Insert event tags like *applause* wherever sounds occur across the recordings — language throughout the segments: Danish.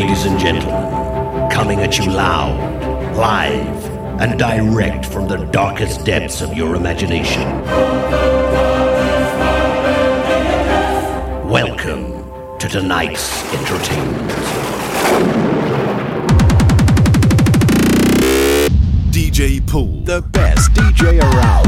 Ladies and gentlemen, coming at you loud, live, and direct from the darkest depths of your imagination. Welcome to tonight's entertainment. DJ Pool, the best DJ around.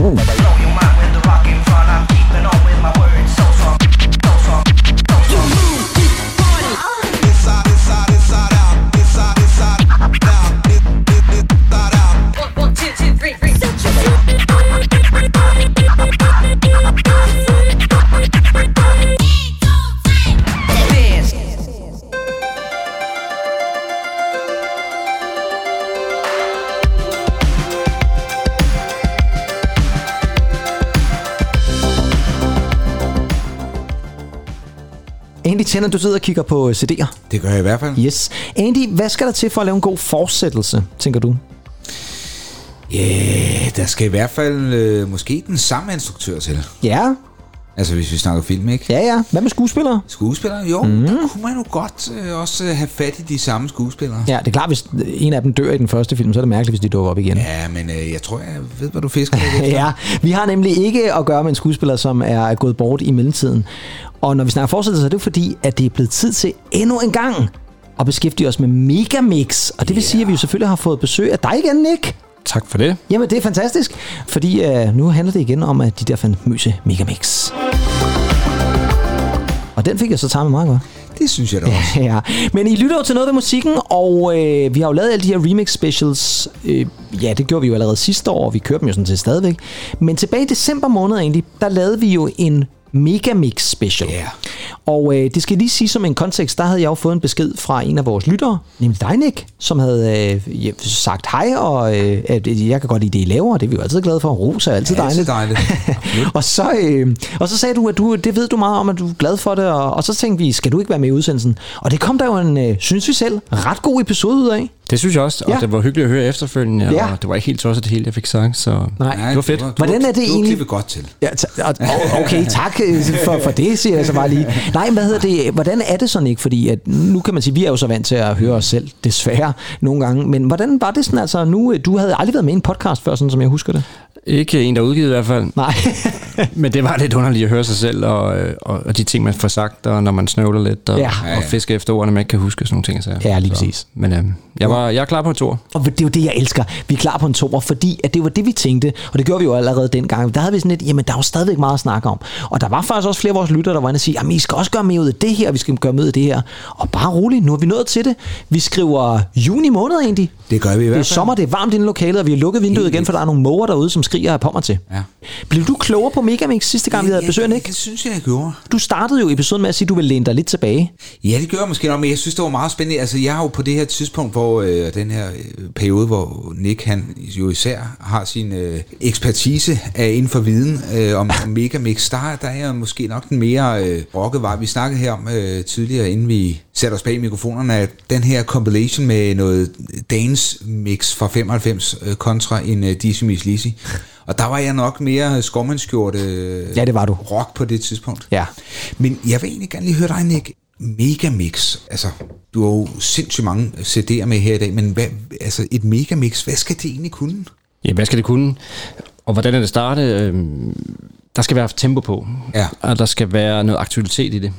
Tanner, du sidder og kigger på øh, CD'er. Det gør jeg i hvert fald. Yes. Andy, hvad skal der til for at lave en god fortsættelse, tænker du? Ja, yeah, der skal i hvert fald øh, måske den samme instruktør til. Ja, Altså hvis vi snakker film, ikke? ja, ja. Hvad med skuespillere? Skuespillere? Jo, mm. der kunne man jo godt øh, også øh, have fat i de samme skuespillere. Ja, det er klart, hvis en af dem dør i den første film, så er det mærkeligt, hvis de dukker op igen. Ja, men øh, jeg tror, jeg ved, hvad du fisker. *laughs* Ja, vi har nemlig ikke at gøre med en skuespiller, som er gået bort i mellemtiden. Og når vi snakker fortsættelse, så er det fordi, at det er blevet tid til endnu en gang at beskæftige os med Megamix. Og det vil sige, at vi jo selvfølgelig har fået besøg af dig igen, Nick. Tak for det. Jamen, det er fantastisk, fordi uh, nu handler det igen om, at de der famøse Megamix. Og den fik jeg så taget med meget godt. Det synes jeg da *laughs* også. ja, men I lytter jo til noget ved musikken, og øh, vi har jo lavet alle de her remix specials. Øh, ja, det gjorde vi jo allerede sidste år, og vi kørte dem jo sådan til stadigvæk. Men tilbage i december måned egentlig, der lavede vi jo en Megamix special. Ja. Og øh, det skal lige sige som en kontekst, der havde jeg jo fået en besked fra en af vores lyttere, nemlig dig, Nick, som havde øh, ja, sagt hej, og øh, at jeg kan godt lide det, I laver, og det er vi jo altid glade for. Ros er altid Altid dejligt. dejligt. *laughs* og, så, øh, og så sagde du, at du, det ved du meget om, at du er glad for det, og, og så tænkte vi, skal du ikke være med i udsendelsen? Og det kom der jo en, øh, synes vi selv, ret god episode ud af. Det synes jeg også, og Ja. det var hyggeligt at høre efterfølgende, Ja. og det var ikke helt tosset det hele, jeg fik sagt, så Nej. det var fedt. Du, du, Hvordan er det du, egentlig- Du godt til. Ja, og- okay, tak øh, for, for det, siger jeg så bare lige. Nej, hvad hedder det? Hvordan er det sådan ikke? Fordi at nu kan man sige, vi er jo så vant til at høre os selv, desværre, nogle gange. Men hvordan var det sådan, altså nu, øh, du havde aldrig været med i en podcast før, sådan som jeg husker det? Ikke en, der er udgivet i hvert fald, Nej. *laughs* men det var lidt underligt at høre sig selv, og, øh, og, og de ting, man får sagt, og når man snøvler lidt, og, Ja. og fisker efter ordene, man ikke kan huske, sådan nogle ting. Så, Ja, lige så. præcis. Men øh, jeg, var, jeg er klar på et tor. Og det er jo det, jeg elsker. Vi er klar på en toer, fordi at det var det, vi tænkte. Og det gjorde vi jo allerede dengang. Der havde vi sådan lidt, jamen der er jo stadigvæk meget at snakke om. Og der var faktisk også flere af vores lyttere, der var inde og sige, jamen I skal også gøre mere ud af det her, og vi skal gøre mere ud af det her. Og bare roligt, nu er vi nået til det. Vi skriver juni måned egentlig. Det gør vi i Det hvert er fald. sommer, det er varmt inde i lokalet, og vi har lukket vinduet Helt igen, for der er nogle måger derude, som skriger af pommer til. Ja. Blev du klogere på Megamix sidste gang, vi havde besøg, Nick? Det synes jeg, jeg gjorde. Du startede jo episoden med at sige, at du ville læne dig lidt tilbage. Ja, det gør jeg måske nok, men jeg synes, det var meget spændende. Altså, jeg har jo på det her tidspunkt, hvor øh, den her øh, periode, hvor Nick han jo især har sin øh, ekspertise af inden for viden øh, om, om *laughs* Megamix, der, der er jeg måske nok den mere øh, rocket vej. Vi snakkede her om øh, tidligere, inden vi satte os bag mikrofonerne, at den her compilation med noget dance mix fra 95 øh, kontra en øh, Dizzy Miss Lizzy. Og der var jeg nok mere skovmandskjort øh, Ja, det var du. rock på det tidspunkt. Ja. Men jeg vil egentlig gerne lige høre dig, Nick. Megamix. Altså, du har jo sindssygt mange CD'er med her i dag, men hvad, altså et megamix, hvad skal det egentlig kunne? Ja, hvad skal det kunne? Og hvordan er det starte? Øhm, Der skal være tempo på, Ja. og der skal være noget aktualitet i det.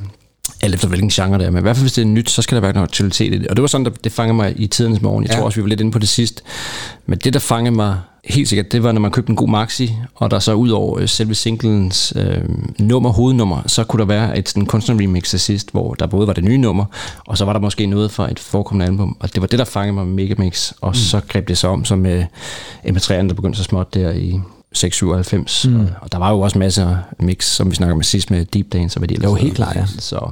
Alt efter hvilken genre det er, men i hvert fald hvis det er nyt, så skal der være noget aktualitet i det. Og det var sådan, at det fangede mig i tidens morgen. Jeg Ja. tror også, vi var lidt inde på det sidst. Men det, der fangede mig helt sikkert, det var, når man købte en god maxi, og der så ud over øh, selve singlens øh, nummer, hovednummer, så kunne der være et sådan kunstnerremix til sidst, hvor der både var det nye nummer, og så var der måske noget fra et forekommende album. Og det var det, der fangede mig med Megamix. Og mm. så greb det så om som med MP3'erne, der begyndte så småt der i 697. Mm. Og der var jo også masser af mix, som vi snakker med sidst med Deep Dance og hvad de ellers Jo, helt klart, ja. Så,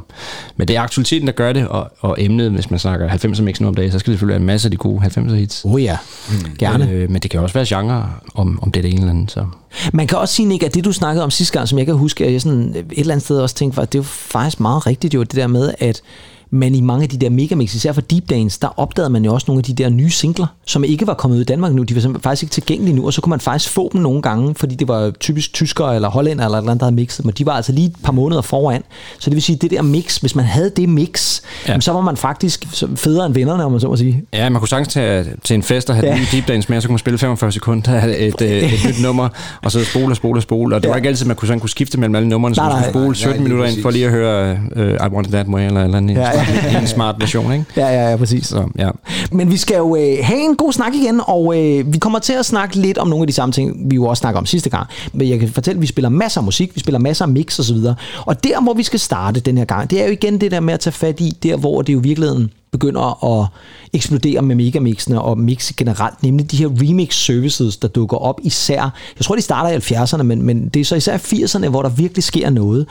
men det er aktualiteten, der gør det, og, og emnet, hvis man snakker 90'er mix nu om dagen, så skal det selvfølgelig være en masse af de gode 90'er hits. Oh ja, mm. gerne. Men, øh, men det kan også være genre, om, om det er det ene eller andet. Så. Man kan også sige, Nick, at det du snakkede om sidste gang, som jeg kan huske, at jeg sådan et eller andet sted også tænkte, at det er jo faktisk meget rigtigt jo, det der med, at Men i mange af de der megamix, især for Deep Dance, der opdagede man jo også nogle af de der nye singler, som ikke var kommet ud i Danmark nu. De var simpelthen faktisk ikke tilgængelige nu, og så kunne man faktisk få dem nogle gange, fordi det var typisk tyskere eller hollænder eller et eller andet, der havde mixet dem, og de var altså lige et par måneder foran. Så det vil sige, det der mix, hvis man havde det mix, ja. jamen, så var man faktisk federe end vennerne, om man så må sige. Ja, man kunne sagtens tage til en fest og have Ja. ja. deep dance med, så kunne man spille 45 sekunder af et, øh, et nyt nummer, og så spole og spole og spole. Og det var Ja. ikke altid, man kunne, sådan kunne skifte mellem alle numrene, så Nej, man skulle nej. spole 17 Nej, minutter ind for lige at høre uh, I Want It That Way, eller, eller en, Ja, en smart version, ikke? Ja, ja, ja, præcis. Så, ja. Men vi skal jo øh, have en god snak igen, og øh, vi kommer til at snakke lidt om nogle af de samme ting, vi jo også snakker om sidste gang. Men jeg kan fortælle, at vi spiller masser af musik, vi spiller masser af mix og så videre. Og der, hvor vi skal starte den her gang, det er jo igen det der med at tage fat i, der hvor det jo i virkeligheden begynder at eksplodere med megamixene og mix generelt, nemlig de her remix services, der dukker op især, jeg tror de starter i 70'erne, men, men det er så især 80'erne, hvor der virkelig sker noget.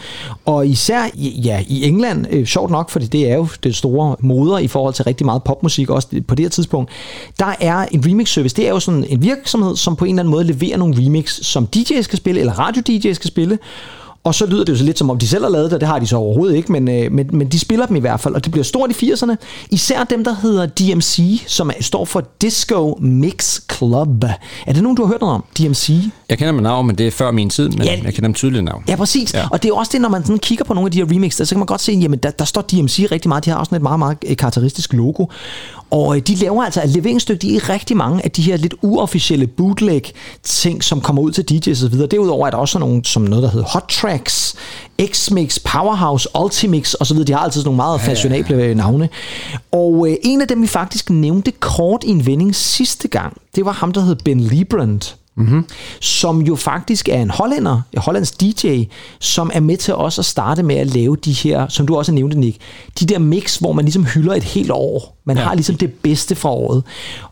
Og især i- ja, i England, øh, sjovt nok, fordi det er jo det store moder i forhold til rigtig meget popmusik, også på det her tidspunkt, der er en remix service, det er jo sådan en virksomhed, som på en eller anden måde leverer nogle remix, som DJ's skal spille, eller radio-DJ's skal spille, og så lyder det jo så lidt som om, de selv har lavet det, det har de så overhovedet ikke, men, øh, men, men de spiller dem i hvert fald, og det bliver stort i 80'erne. Især dem, der hedder DMC, som er- står for Disco Mix Club. Er det nogen, du har hørt noget om? DMC? Jeg kender dem navn, men det er før min tid, men Ja. jeg kender dem tydeligt navn. Ja, præcis. Ja. Og det er også det, når man sådan kigger på nogle af de her remixes, så kan man godt se, jamen der, der står DMC rigtig meget. De har også sådan et meget, meget øh, karakteristisk logo. Og øh, de laver altså et leveringsdygtige i rigtig mange af de her lidt uofficielle bootleg ting, som kommer ud til DJ's videre. Derudover er der også nogle, som noget, der hedder Hot Tracks, X-Mix, Powerhouse, Ultimix og så videre. De har altid sådan nogle meget fashionable øh, navne. Og øh, en af dem, vi faktisk nævnte kort i en vending sidste gang, det var ham, der hed Ben Librand mm-hmm. som jo faktisk er en hollænder, en hollandsk DJ, som er med til også at starte med at lave de her, som du også nævnte, Nick, de der mix, hvor man ligesom hylder et helt år. Man ja. har ligesom det bedste fra året.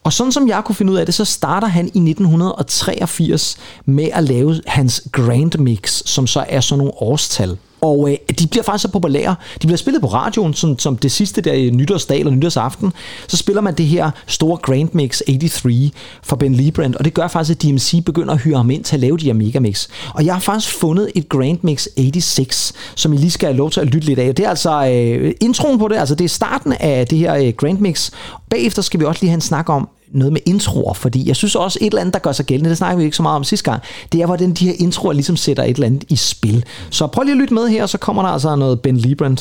Og sådan som jeg kunne finde ud af det, så starter han i 1983 med at lave hans Grand Mix, som så er sådan nogle årstal. Og øh, de bliver faktisk så populære. De bliver spillet på radioen, som, som det sidste der i nytårsdag eller nytårsaften. Så spiller man det her store Grand Mix 83 fra Ben Librand, og det gør faktisk, at DMC begynder at hyre ham ind til at lave de her megamix. Og jeg har faktisk fundet et Grand Mix 86, som I lige skal have lov til at lytte lidt af. Det er altså øh, introen på det, altså det er starten af det her øh, Grand Mix. Bagefter skal vi også lige have en snak om, noget med introer, fordi jeg synes også et eller andet, der gør sig gældende, det snakker vi ikke så meget om sidste gang, det er, hvordan de her introer ligesom sætter et eller andet i spil. Så prøv lige at lytte med her, så kommer der altså noget Ben Librand.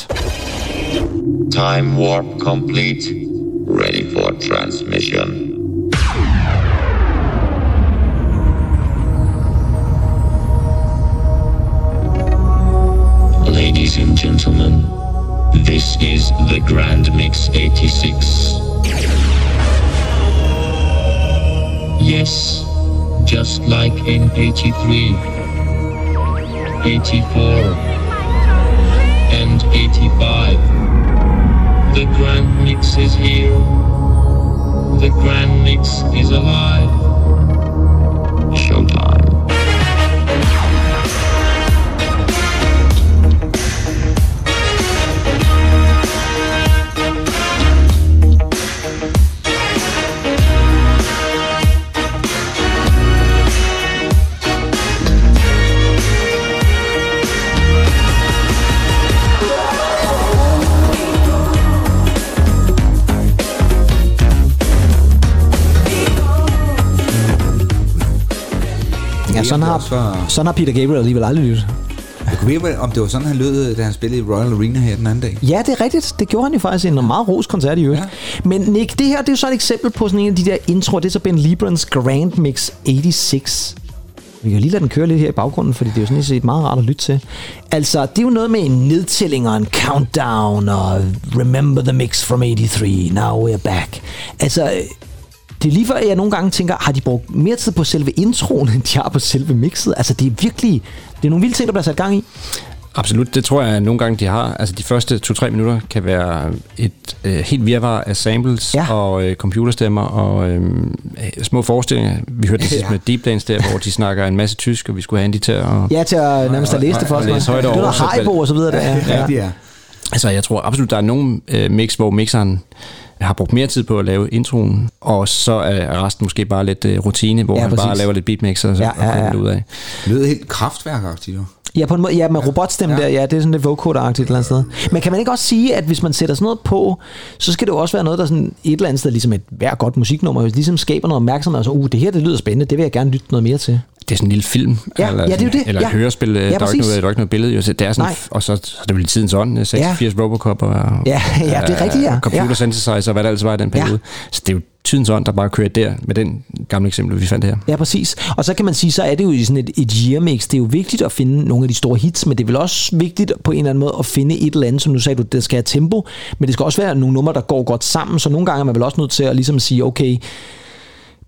Time warp complete. Ready for transmission. Ladies and gentlemen, this is the Grand Mix 86. Yes, just like in 83, 84, and 85. The Grand Mix is here. The Grand Mix is alive. Sådan har, var- sådan har Peter Gabriel alligevel aldrig lyttet. Jeg kunne vide, om det var sådan, han lød, da han spillede i Royal Arena her den anden dag. Ja, det er rigtigt. Det gjorde han jo faktisk i en meget ros koncert i øvrigt. Ja. Men Nick, det her det er jo så et eksempel på sådan en af de der introer. Det er så Ben Librands Grand Mix 86. Vi kan lige lade den køre lidt her i baggrunden, fordi det er jo sådan set meget rart at lytte til. Altså, det er jo noget med en nedtælling og en countdown og remember the mix from 83, now we're back. Altså, det er lige før, jeg nogle gange tænker, har de brugt mere tid på selve introen, end de har på selve mixet? Altså, det er virkelig... Det er nogle vilde ting, der bliver sat gang i. Absolut, det tror jeg nogle gange, de har. Altså de første 2-3 minutter kan være et øh, helt virvar af samples Ja. ja. og øh, computerstemmer og øh, små forestillinger. Vi hørte det *laughs* sidst Ja. med Deep Dance der, hvor de snakker en masse tysk, og vi skulle have Andy til at... Ja, til at nærmest at læse det for os. læse højt Det over, er Haribo og så videre. Der. Ja. Ja, det er. Altså, jeg tror absolut, der er nogle øh, mix, hvor mixeren har brugt mere tid på at lave introen, og så er resten måske bare lidt øh, rutine, hvor Ja, ja, han præcis. bare laver lidt beatmix og så Ja, ja, ja, ja, ja. ja. ud af. Det lød helt kraftværkagtigt, jo. Ja, på en måde, ja, med robotstemme Ja. der, ja, det er sådan lidt vocoder-agtigt et eller andet sted. Men kan man ikke også sige, at hvis man sætter sådan noget på, så skal det jo også være noget, der sådan et eller andet sted, ligesom et hver godt musiknummer, ligesom skaber noget opmærksomhed, og så, uh, det her, det lyder spændende, det vil jeg gerne lytte noget mere til. Det er sådan en lille film. Ja, eller, ja, det er det. Eller Ja. et hørespil. Ja, Ja, der, er ikke noget, der er ikke noget billede. Jo. Det er sådan, Nej. og så, så er det vel i tidens ånd. 86 ja. Robocop og Ja, ja, det er rigtigt, ja. computer Ja. synthesizer og hvad der ellers var i den Ja. periode. Så det er jo tidens ånd, der bare kører der med den gamle eksempel, vi fandt her. Ja, præcis. Og så kan man sige, så er det jo i sådan et, et year mix. Det er jo vigtigt at finde nogle af de store hits, men det er vel også vigtigt på en eller anden måde at finde et eller andet, som du sagde, du, det skal have tempo, men det skal også være nogle numre, der går godt sammen, så nogle gange er man vel også nødt til at ligesom sige, okay,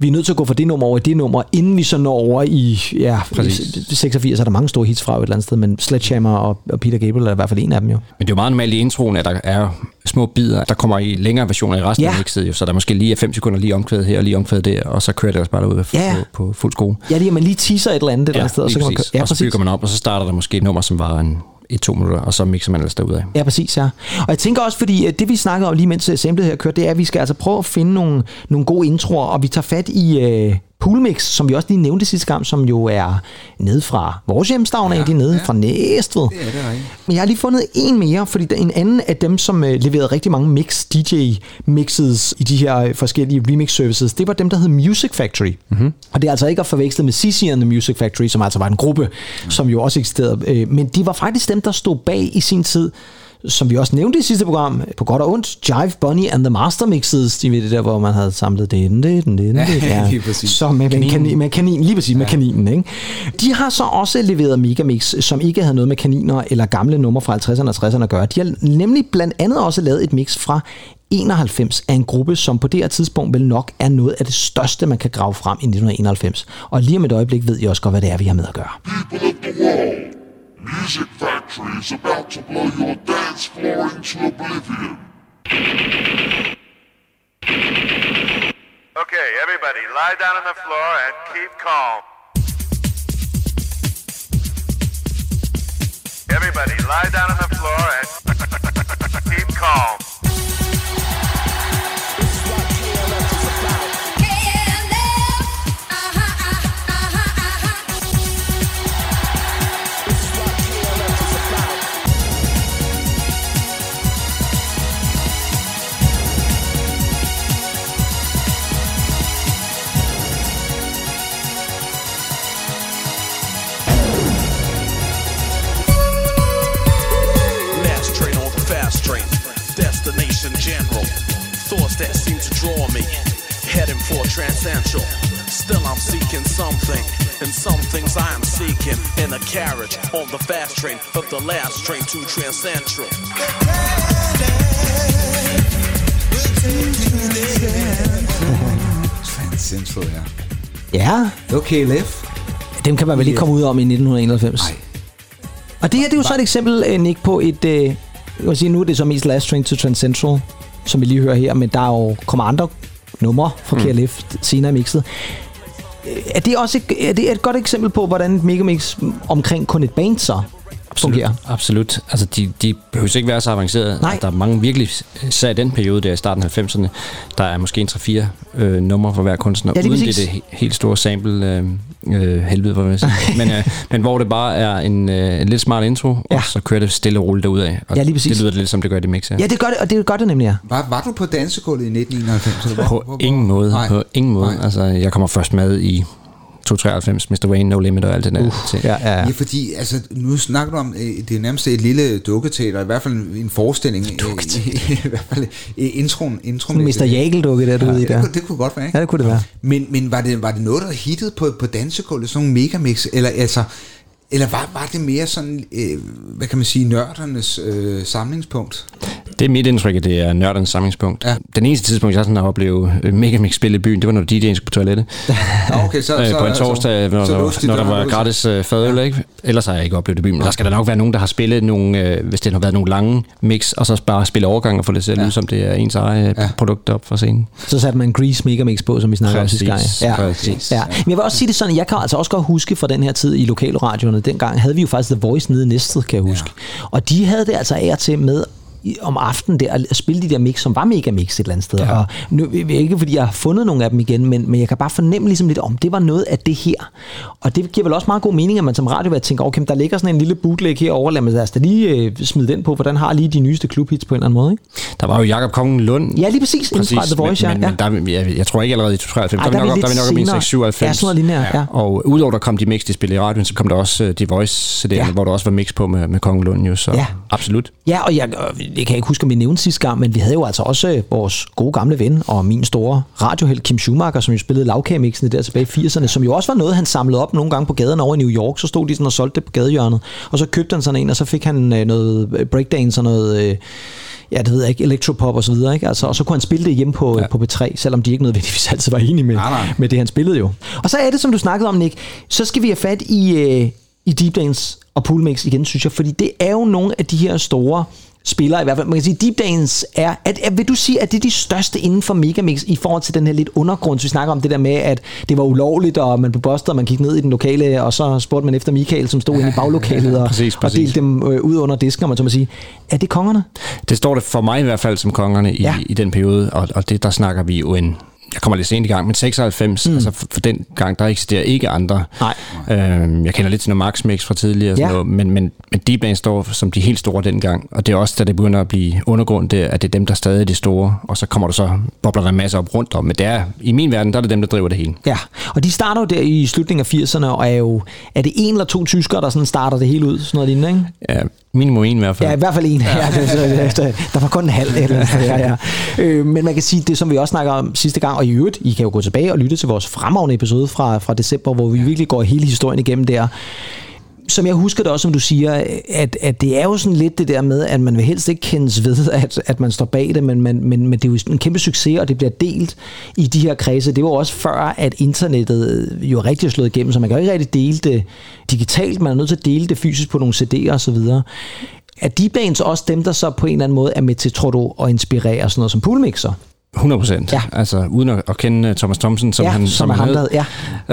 vi er nødt til at gå fra det nummer over i det nummer, inden vi så når over i, ja, Præcis. 86 er der mange store hits fra et eller andet sted, men Sledgehammer og, og Peter Gabriel er i hvert fald en af dem jo. Men det er jo meget normalt i introen, at der er små bidder, der kommer i længere versioner i resten Ja. af mixet, jo, så der måske lige er 5 sekunder lige omkvædet her og lige omkvædet der, og så kører det også bare ud på, Ja. på, på fuld skrue. Ja, det er, man lige teaser et eller andet et eller andet sted, og så kan man, præcis. ja, og så bygger man op, og så starter der måske et nummer, som var en i to minutter, og så mixer man ellers derudad. Ja, præcis, ja. Og jeg tænker også, fordi øh, det vi snakker om lige mens øh, samlet her kører, det er, at vi skal altså prøve at finde nogle, nogle gode introer, og vi tager fat i øh, Poolmix, som vi også lige nævnte sidste gang, som jo er nede fra vores hjemstavn Ja, de er nede ja. fra Næstved. Det er det rigtigt. Men jeg har lige fundet en mere, fordi der, en anden af dem, som øh, leverede rigtig mange mix, DJ-mixes i de her øh, forskellige remix-services, det var dem, der hed Music Factory. Mm-hmm. Og det er altså ikke at forveksle med CC and the Music Factory, som altså var en gruppe, mm. som jo også eksisterede. Øh, men de var faktisk dem, der stod bag i sin tid, som vi også nævnte i sidste program, på godt og ondt, Jive Bunny and the Master Mixes, de ved det der, hvor man havde samlet det, den, det, den, det, Ja, ja, lige præcis. Så med, med, kanin, med kanin, lige præcis ja. med kaninen. Ikke? De har så også leveret Megamix, som ikke havde noget med kaniner eller gamle numre fra 50'erne og 60'erne at gøre. De har nemlig blandt andet også lavet et mix fra 91 af en gruppe, som på det her tidspunkt vel nok er noget af det største, man kan grave frem i 1991. Og lige om et øjeblik ved I også godt, hvad det er, vi har med at gøre. Music Factory is about to blow your dance floor into oblivion. Okay, everybody, lie down on the floor and keep calm. Everybody, lie down on the floor and *laughs* keep calm. Of the last train to transcentral. Transcentral, ja. Ja, Okay, Leff. dem kan man vel ikke komme ud om i 1991. Nej. Og det her det er jo så et eksempel, øh, Nick, på et... Øh, jeg vil sige, nu er det så mest Last Train to Transcentral, som vi lige hører her, men der er jo kommer andre numre fra Mm. KLF senere i mixet. Øh, Er det også et, er det et godt eksempel på, hvordan et megamix omkring kun et band så fungerer? Absolut. Altså, de, de behøver ikke være så avancerede. Nej. Altså, der er mange virkelig, især i den periode der i starten af 90'erne, der er måske en 3-4 øh, numre for hver kunstner, Ja, lige uden det, det he- helt store sample øh, øh, helvede, vil jeg sige. men, øh, men hvor det bare er en, øh, en lidt smart intro, Ja. og så kører det stille og roligt derudad. Og Ja, lige præcis. Det lyder lidt som det gør i det mix her. Ja, det gør det, og det gør det nemlig, ja. Var, var du på dansegulvet i 1991? Eller hvor- På hvor- ingen måde. Nej. På ingen måde. Nej. Altså, jeg kommer først med i 293, Mr. Wayne, No Limit og alt det der. Uh, til. Ja, ja, ja. Ja, fordi altså, nu snakker du om, øh, det er nærmest et lille dukketeater, i hvert fald en, forestilling. øh, I, *laughs* I, hvert fald i introen. introen Mr. Jagel-dukke der, du ved i ja, det, der. kunne, det kunne godt være, ikke? Ja, det kunne det være. Men, men var, det, var det noget, der hittede på, på dansegulvet, sådan nogle megamix, eller altså... Eller var, var det mere sådan, øh, hvad kan man sige, nørdernes øh, samlingspunkt? Det er mit indtryk, at det er nørdernes samlingspunkt. Ja. Den eneste tidspunkt, jeg sådan har oplevet øh, Megamix spille i byen, det var, når DJ'en skulle på toilettet. Nå, *laughs* okay, så, øh, så, på en torsdag, så, når, så der, når der var gratis øh, fadøl, ja. ikke? Ellers har jeg ikke oplevet det i byen. Men der skal der nok være nogen, der har spillet nogle, øh, hvis det har været nogle lange mix, og så bare spille overgang og få det til at lyde, Ja. som det er ens eget Ja. ja. produkt op for scenen. Så satte man Grease Megamix på, som vi snakkede om sidste gang. Ja. præcis. Ja. Men jeg vil også sige det sådan, jeg kan altså også godt huske fra den her tid i lokalradioerne, dengang havde vi jo faktisk The Voice nede i Næstved, kan jeg huske. Ja. Og de havde det altså af og til med om aftenen der og spille de der mix, som var mega mix et eller andet sted. Ja. Og nu, ikke fordi jeg har fundet nogle af dem igen, men, men jeg kan bare fornemme ligesom lidt, om det var noget af det her. Og det giver vel også meget god mening, at man som radiovært tænker, okay, der ligger sådan en lille bootleg herovre, lad mig lad os da lige øh, smide den på, for den har lige de nyeste klubhits på en eller anden måde. Ikke? Der var jo Jakob Kongen Lund. Ja, lige præcis, inden fra The Voice, men, ja. men, der, jeg, jeg tror ikke allerede i 93. Ej, der, er vi nok, der er vi nok senere. 697. Ja, sådan noget lignende, ja. Og udover der kom de mix, de spillede i radioen, så kom der også uh, The Voice Ja. hvor der også var mix på med, med Kongen Lund jo, så Ja. absolut. Ja, og jeg, jeg kan ikke huske, om vi nævnte sidste gang, men vi havde jo altså også øh, vores gode gamle ven og min store radioheld Kim Schumacher, som jo spillede lavkagemixene der tilbage i 80'erne, som jo også var noget, han samlede op nogle gange på gaderne over i New York. Så stod de sådan og solgte det på gadehjørnet, og så købte han sådan en, og så fik han øh, noget breakdance og noget... Øh, ja, det ved jeg ikke, electropop og så videre, ikke? Altså, og så kunne han spille det hjemme på, ja. på B3, selvom de ikke nødvendigvis *laughs* altid var enige med, Nej, nej. med det, han spillede jo. Og så er det, som du snakkede om, Nick, så skal vi have fat i, øh, i Deep Dance og Pool Mix igen, synes jeg, fordi det er jo nogle af de her store spillere i hvert fald. Man kan sige, Deep Dance er, at, at, vil du sige, at det er de største inden for Megamix i forhold til den her lidt undergrund, vi snakker om det der med, at det var ulovligt, og man blev bustet, og man gik ned i den lokale, og så spurgte man efter Michael, som stod inde i baglokalet, og, Præcis, og præcis. delte dem øh, ud under disken, om man så må sige. Er det kongerne? Det står det for mig i hvert fald som kongerne i, Ja. ja. i den periode, og, og det der snakker vi jo en jeg kommer lidt sent i gang, men 96, mm. altså for, for den gang, der eksisterer ikke andre. Nej. Øhm, jeg kender lidt til noget Max Mix fra tidligere, Ja. noget, men, men, men Deep Dance står som de helt store dengang, og det er også, da det begynder at blive undergrund, det, at det er dem, der stadig er de store, og så kommer der så, bobler der en masse op rundt om, men det er, i min verden, der er det dem, der driver det hele. Ja, og de starter jo der i slutningen af 80'erne, og er jo, er det en eller to tyskere, der sådan starter det hele ud, sådan noget lignende, ikke? Ja, minimum en i hvert fald. Ja, i hvert fald en. Ja. *laughs* Ja, det, det, der var kun en halv. Eller, ja, ja. Øh, men man kan sige, det som vi også snakker om sidste gang, og i øvrigt, I kan jo gå tilbage og lytte til vores fremragende episode fra, fra december, hvor vi virkelig går hele historien igennem der. Som jeg husker det også, som du siger, at, at det er jo sådan lidt det der med, at man vil helst ikke kendes ved, at, at man står bag det, men, men, men, men det er jo en kæmpe succes, og det bliver delt i de her kredse. Det var også før, at internettet jo rigtig er slået igennem, så man kan jo ikke rigtig dele det digitalt, man er nødt til at dele det fysisk på nogle CD'er og så videre. Er de bands også dem, der så på en eller anden måde er med til, tror du, at inspirere sådan noget som poolmixer? 100 procent. Ja. Altså, uden at, at kende Thomas Thompson, som Ja, han, som ham, han hed, ja.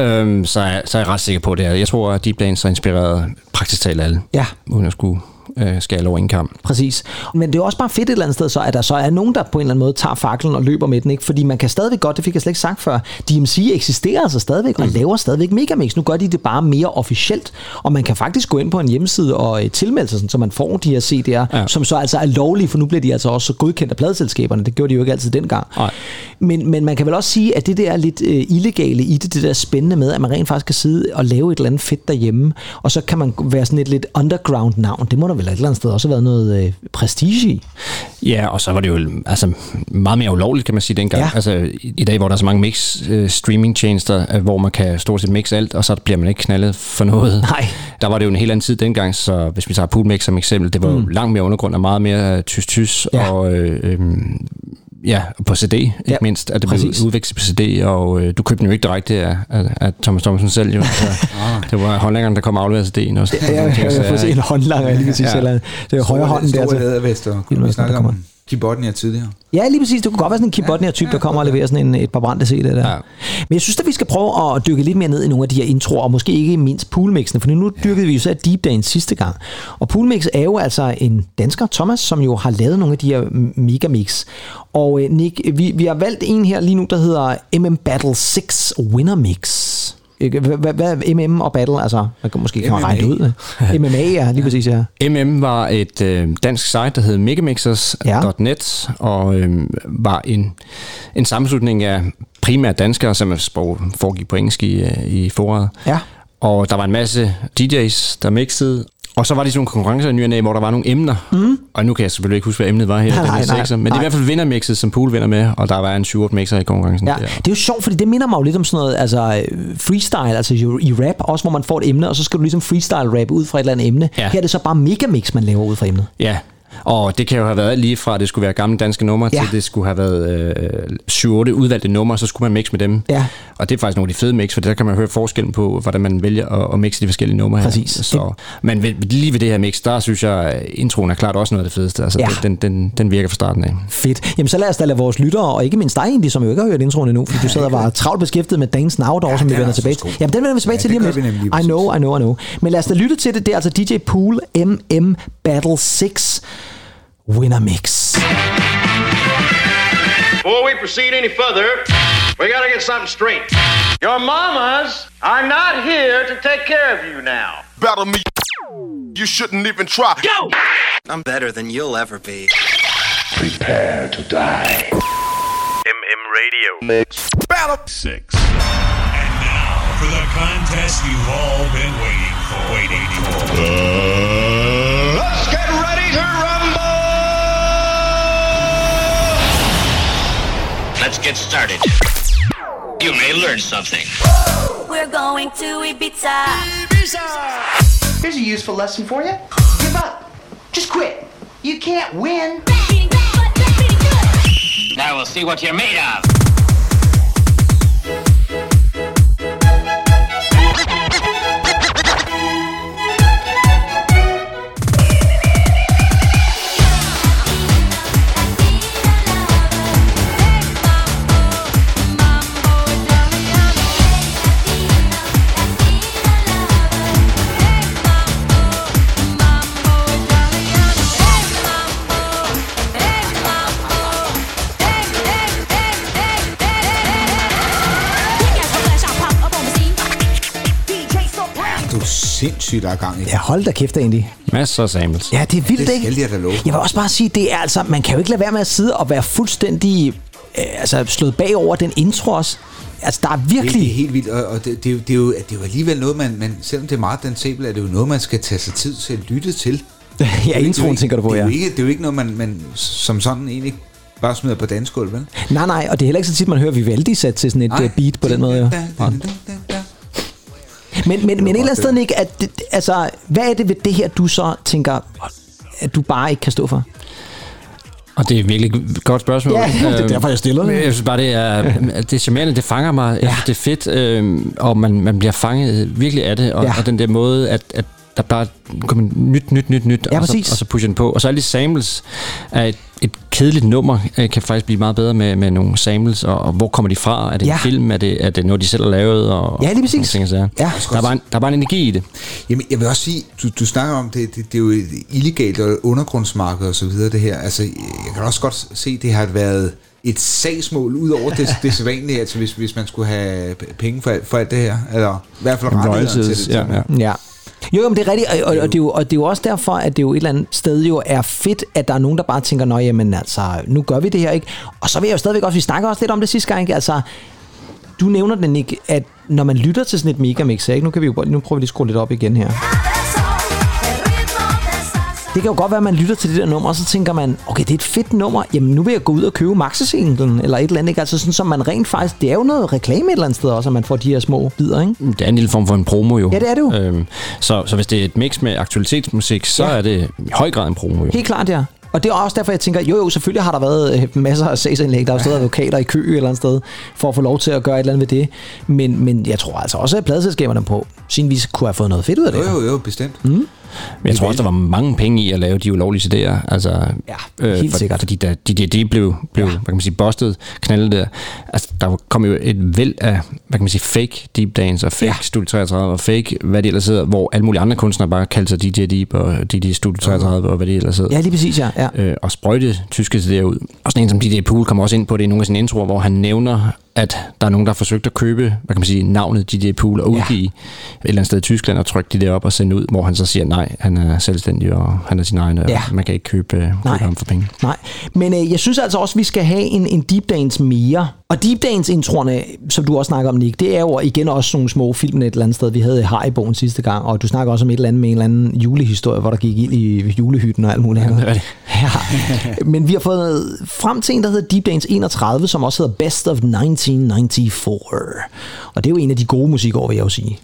øhm, så, er, så er jeg ret sikker på det. her. Jeg tror, at Deep Dance har inspireret praktisk talt alle, Ja. uden at skulle øh, skære over en kamp. Præcis. Men det er jo også bare fedt et eller andet sted, så, at der så er nogen, der på en eller anden måde tager faklen og løber med den. Ikke? Fordi man kan stadigvæk godt, det fik jeg slet ikke sagt før, DMC eksisterer altså stadigvæk og laver stadigvæk Megamix. Nu gør de det bare mere officielt, og man kan faktisk gå ind på en hjemmeside og øh, tilmelde sig, sådan, så man får de her CD'er, ja. som så altså er lovlige, for nu bliver de altså også så godkendt af pladeselskaberne. Det gjorde de jo ikke altid dengang. Nej. Men, men man kan vel også sige, at det der er lidt øh, illegale i det, det der spændende med, at man rent faktisk kan sidde og lave et eller andet fedt derhjemme, og så kan man være sådan et lidt underground navn. Det må der vel et eller andet sted også været noget øh, prestige i. Ja, og så var det jo altså, meget mere ulovligt, kan man sige, dengang. Ja. Altså, i, dag, hvor der er så mange mix øh, streaming-tjenester, øh, hvor man kan stort set mixe alt, og så bliver man ikke knaldet for noget. Nej. Der var det jo en helt anden tid dengang, så hvis vi tager Poolmix som eksempel, det var mm. jo langt mere undergrund og meget mere tys-tys, Ja. og øh, øh, ja, på CD, ikke Ja, mindst, at det præcis. blev udvekslet på CD, og øh, du købte den jo ikke direkte af, af, af Thomas Thompson selv, jo. *laughs* Så, det var håndlæggeren, der kom og afleverede CD'en også. Ja, ja, ja, jeg får se en håndlanger, lige præcis. Ja. Ja. Eller, det er højre hånden der. Store til- lædervester. Ved du, Vi hvad der snakkede kommer? om Kibotnia tidligere. Ja, lige præcis. Det kunne godt være sådan en Kim Bodnia-type, der kommer og leverer sådan en, et par brændte CD'er der. Ja. Men jeg synes at vi skal prøve at dykke lidt mere ned i nogle af de her introer, og måske ikke mindst poolmixene, for nu dykkede vi jo så af Deep Dance sidste gang. Og poolmix er jo altså en dansker, Thomas, som jo har lavet nogle af de her megamix. Og øh, Nick, vi, vi har valgt en her lige nu, der hedder MM Battle 6 Winner Mix. Hvad, er MM og Battle? Altså, man kan måske kan man regne det ud. MMA, ja, lige *laughs* præcis, ja. MM var et øh, dansk site, der hed megamixers.net, og øh, var en, en sammenslutning af primært danskere, som foregik på engelsk i, øh, i foråret. Ja. Og der var en masse DJ's, der mixede, og så var der sådan nogle konkurrencer i ny og næ, hvor der var nogle emner. Mm. Og nu kan jeg selvfølgelig ikke huske, hvad emnet var her. Nej, den her nej, nej. sekser, men det er i hvert fald vindermixet, som Pool vinder med, og der var en 7 mixer i konkurrencen. Ja, der. det er jo sjovt, fordi det minder mig jo lidt om sådan noget altså øh, freestyle, altså i rap, også hvor man får et emne, og så skal du ligesom freestyle rap ud fra et eller andet emne. Ja. Her er det så bare megamix, man laver ud fra emnet. Ja, og det kan jo have været lige fra, at det skulle være gamle danske numre, Ja. til det skulle have været øh, 7-8 udvalgte numre, så skulle man mixe med dem. Ja. Og det er faktisk nogle af de fede mix, for der kan man høre forskellen på, hvordan man vælger at, at mixe de forskellige numre her. Præcis. Så, men ved, lige ved det her mix, der synes jeg, at introen er klart også noget af det fedeste. Altså, Ja. den, den, den virker fra starten af. Fedt. Jamen så lad os da lade vores lyttere, og ikke mindst dig egentlig, som jo ikke har hørt introen endnu, fordi du sad og var travlt beskæftiget med Dance Now, der ja, som vi er vender tilbage til. Jamen den vender vi tilbage Ja, til lige om lidt. I know. I know, I know. Men lad os da lytte til det. Det er altså DJ Pool MM Battle 6 Winner Mix. Before we proceed any further, we gotta get something straight. Your mamas are not here to take care of you now. Battle me. You shouldn't even try. Go! I'm better than you'll ever be. Prepare to die. MM Radio. Mix. Battle. Six. And now For the contest you've all been waiting for. Waiting for. let's get started. You may learn something. We're going to Ibiza. Here's a useful lesson for you. Give up. Just quit. You can't win. Now we'll see what you're made of. Sindssygt, der er gang i. Ja, hold da kæft egentlig. Masser af samples. Ja, det er vildt, Det ikke? skal jeg da love. Jeg vil også bare sige, det er altså, man kan jo ikke lade være med at sidde og være fuldstændig øh, altså, slået bagover den intro også. Altså, der er Det, det er virkelig... helt vildt, og, og det, det, er jo, det, er jo, det er jo alligevel noget, man, man, selvom det er meget dansabelt, er det jo noget, man skal tage sig tid til at lytte til. ja, Det er jo ikke- introen tænker du på, det er ja. jo ikke, det er jo ikke noget, man, man som sådan egentlig bare smider på dansegulv, vel? Nej, nej, og det er heller ikke så tit, man hører Vivaldi sat til sådan et Nej. øh, beat på den måde. Jo. Men, men, men et eller andet sted, ikke, at det, altså, hvad er det ved det her, du så tænker, at du bare ikke kan stå for? Og det er virkelig et godt spørgsmål. Ja, *laughs* det er Øhm, derfor, jeg stiller det. Jeg synes bare, det er, det er charmerende, det fanger mig. Ja. Det er fedt, øh, og man, man bliver fanget virkelig af det. Og, ja. og den der måde, at, at der bare kommer nyt, nyt, nyt, nyt, Ja, og, så, præcis. og så pusher den på. Og så alle de samples af et, et kedeligt nummer, øh, kan faktisk blive meget bedre med, med nogle samples, og, og hvor kommer de fra? Er det Ja. en film? Er det, er det noget, de selv har lavet? Og, Ja, lige præcis. ting, og sager. Ja. Der, er bare en, der er bare en energi i det. Jamen, jeg vil også sige, du, du snakker om, det, det, det er jo et illegalt og undergrundsmarked og så videre, det her. Altså, jeg kan også godt se, det har været et sagsmål ud over det, *laughs* det sædvanlige, altså hvis, hvis man skulle have penge for, alt- for alt det her, eller i hvert fald rettigheder til det. ja, ja. Ja. Jo, jo, men det er rigtigt, og, og, og, det er jo, og det er jo også derfor, at det jo et eller andet sted jo er fedt, at der er nogen, der bare tænker, nå jamen altså, nu gør vi det her, ikke? Og så vil jeg jo stadigvæk også, vi snakker også lidt om det sidste gang, ikke? Altså, du nævner den ikke, at når man lytter til sådan et megamix, ikke? Nu, kan vi jo, nu prøver vi lige at skrue lidt op igen her. Det kan jo godt være, at man lytter til det der nummer, og så tænker man, okay, det er et fedt nummer, jamen nu vil jeg gå ud og købe maxisinglen, eller et eller andet, ikke? Altså sådan, som man rent faktisk, det er jo noget reklame et eller andet sted også, at man får de her små bidder, ikke? Det er en lille form for en promo jo. Ja, det er det jo. Øhm, så, så hvis det er et mix med aktualitetsmusik, så Ja. er det i høj grad en promo jo. Helt klart, ja. Og det er også derfor, jeg tænker, jo jo, selvfølgelig har der været øh, masser af sagsindlæg. Der er jo stadig advokater i kø et eller andet sted, for at få lov til at gøre et eller andet ved det. Men, men jeg tror altså også, at pladeselskaberne på sin vis kunne have fået noget fedt ud af det. Jo, jo, jo, bestemt. Mm. Men jeg tror også, der var mange penge i at lave de ulovlige CD'er. Altså, ja, helt sikkert. Fordi da DDD blev, blev ja. hvad kan man sige, bustet, knaldet der, altså, der kom jo et væld af, hvad kan man sige, fake Deep Dance og fake ja. Studio 33 og fake, hvad det ellers hedder, hvor alle mulige andre kunstnere bare kaldte sig DJ Deep og DJ Studio 33 og hvad det ellers hedder. Ja, lige præcis, ja. ja. Øh, og sprøjte tyske CD'er ud. Og sådan en som DJ Pool kommer også ind på det i nogle af sine introer, hvor han nævner, at der er nogen, der har forsøgt at købe, hvad kan man sige, navnet DJ Pool og udgive ja. et eller andet sted i Tyskland og trykke de der op og sende ud, hvor han så siger, nej, han er selvstændig, og han er sin egen, og Ja. man kan ikke købe, øh, købe Nej. ham for penge. Nej, men øh, jeg synes altså også, at vi skal have en, en Deep Dance mere. Og Deep Dance-introerne, som du også snakker om, Nick, det er jo igen også nogle små film et eller andet sted. Vi havde Hariboen sidste gang, og du snakker også om et eller andet med en eller anden julehistorie, hvor der gik ild i julehytten og alt muligt andet. det er det. *laughs* Ja. Men vi har fået frem til en, der hedder Deep Dance 31, som også hedder Best of 1994. Og det er jo en af de gode musikår, vil jeg jo sige.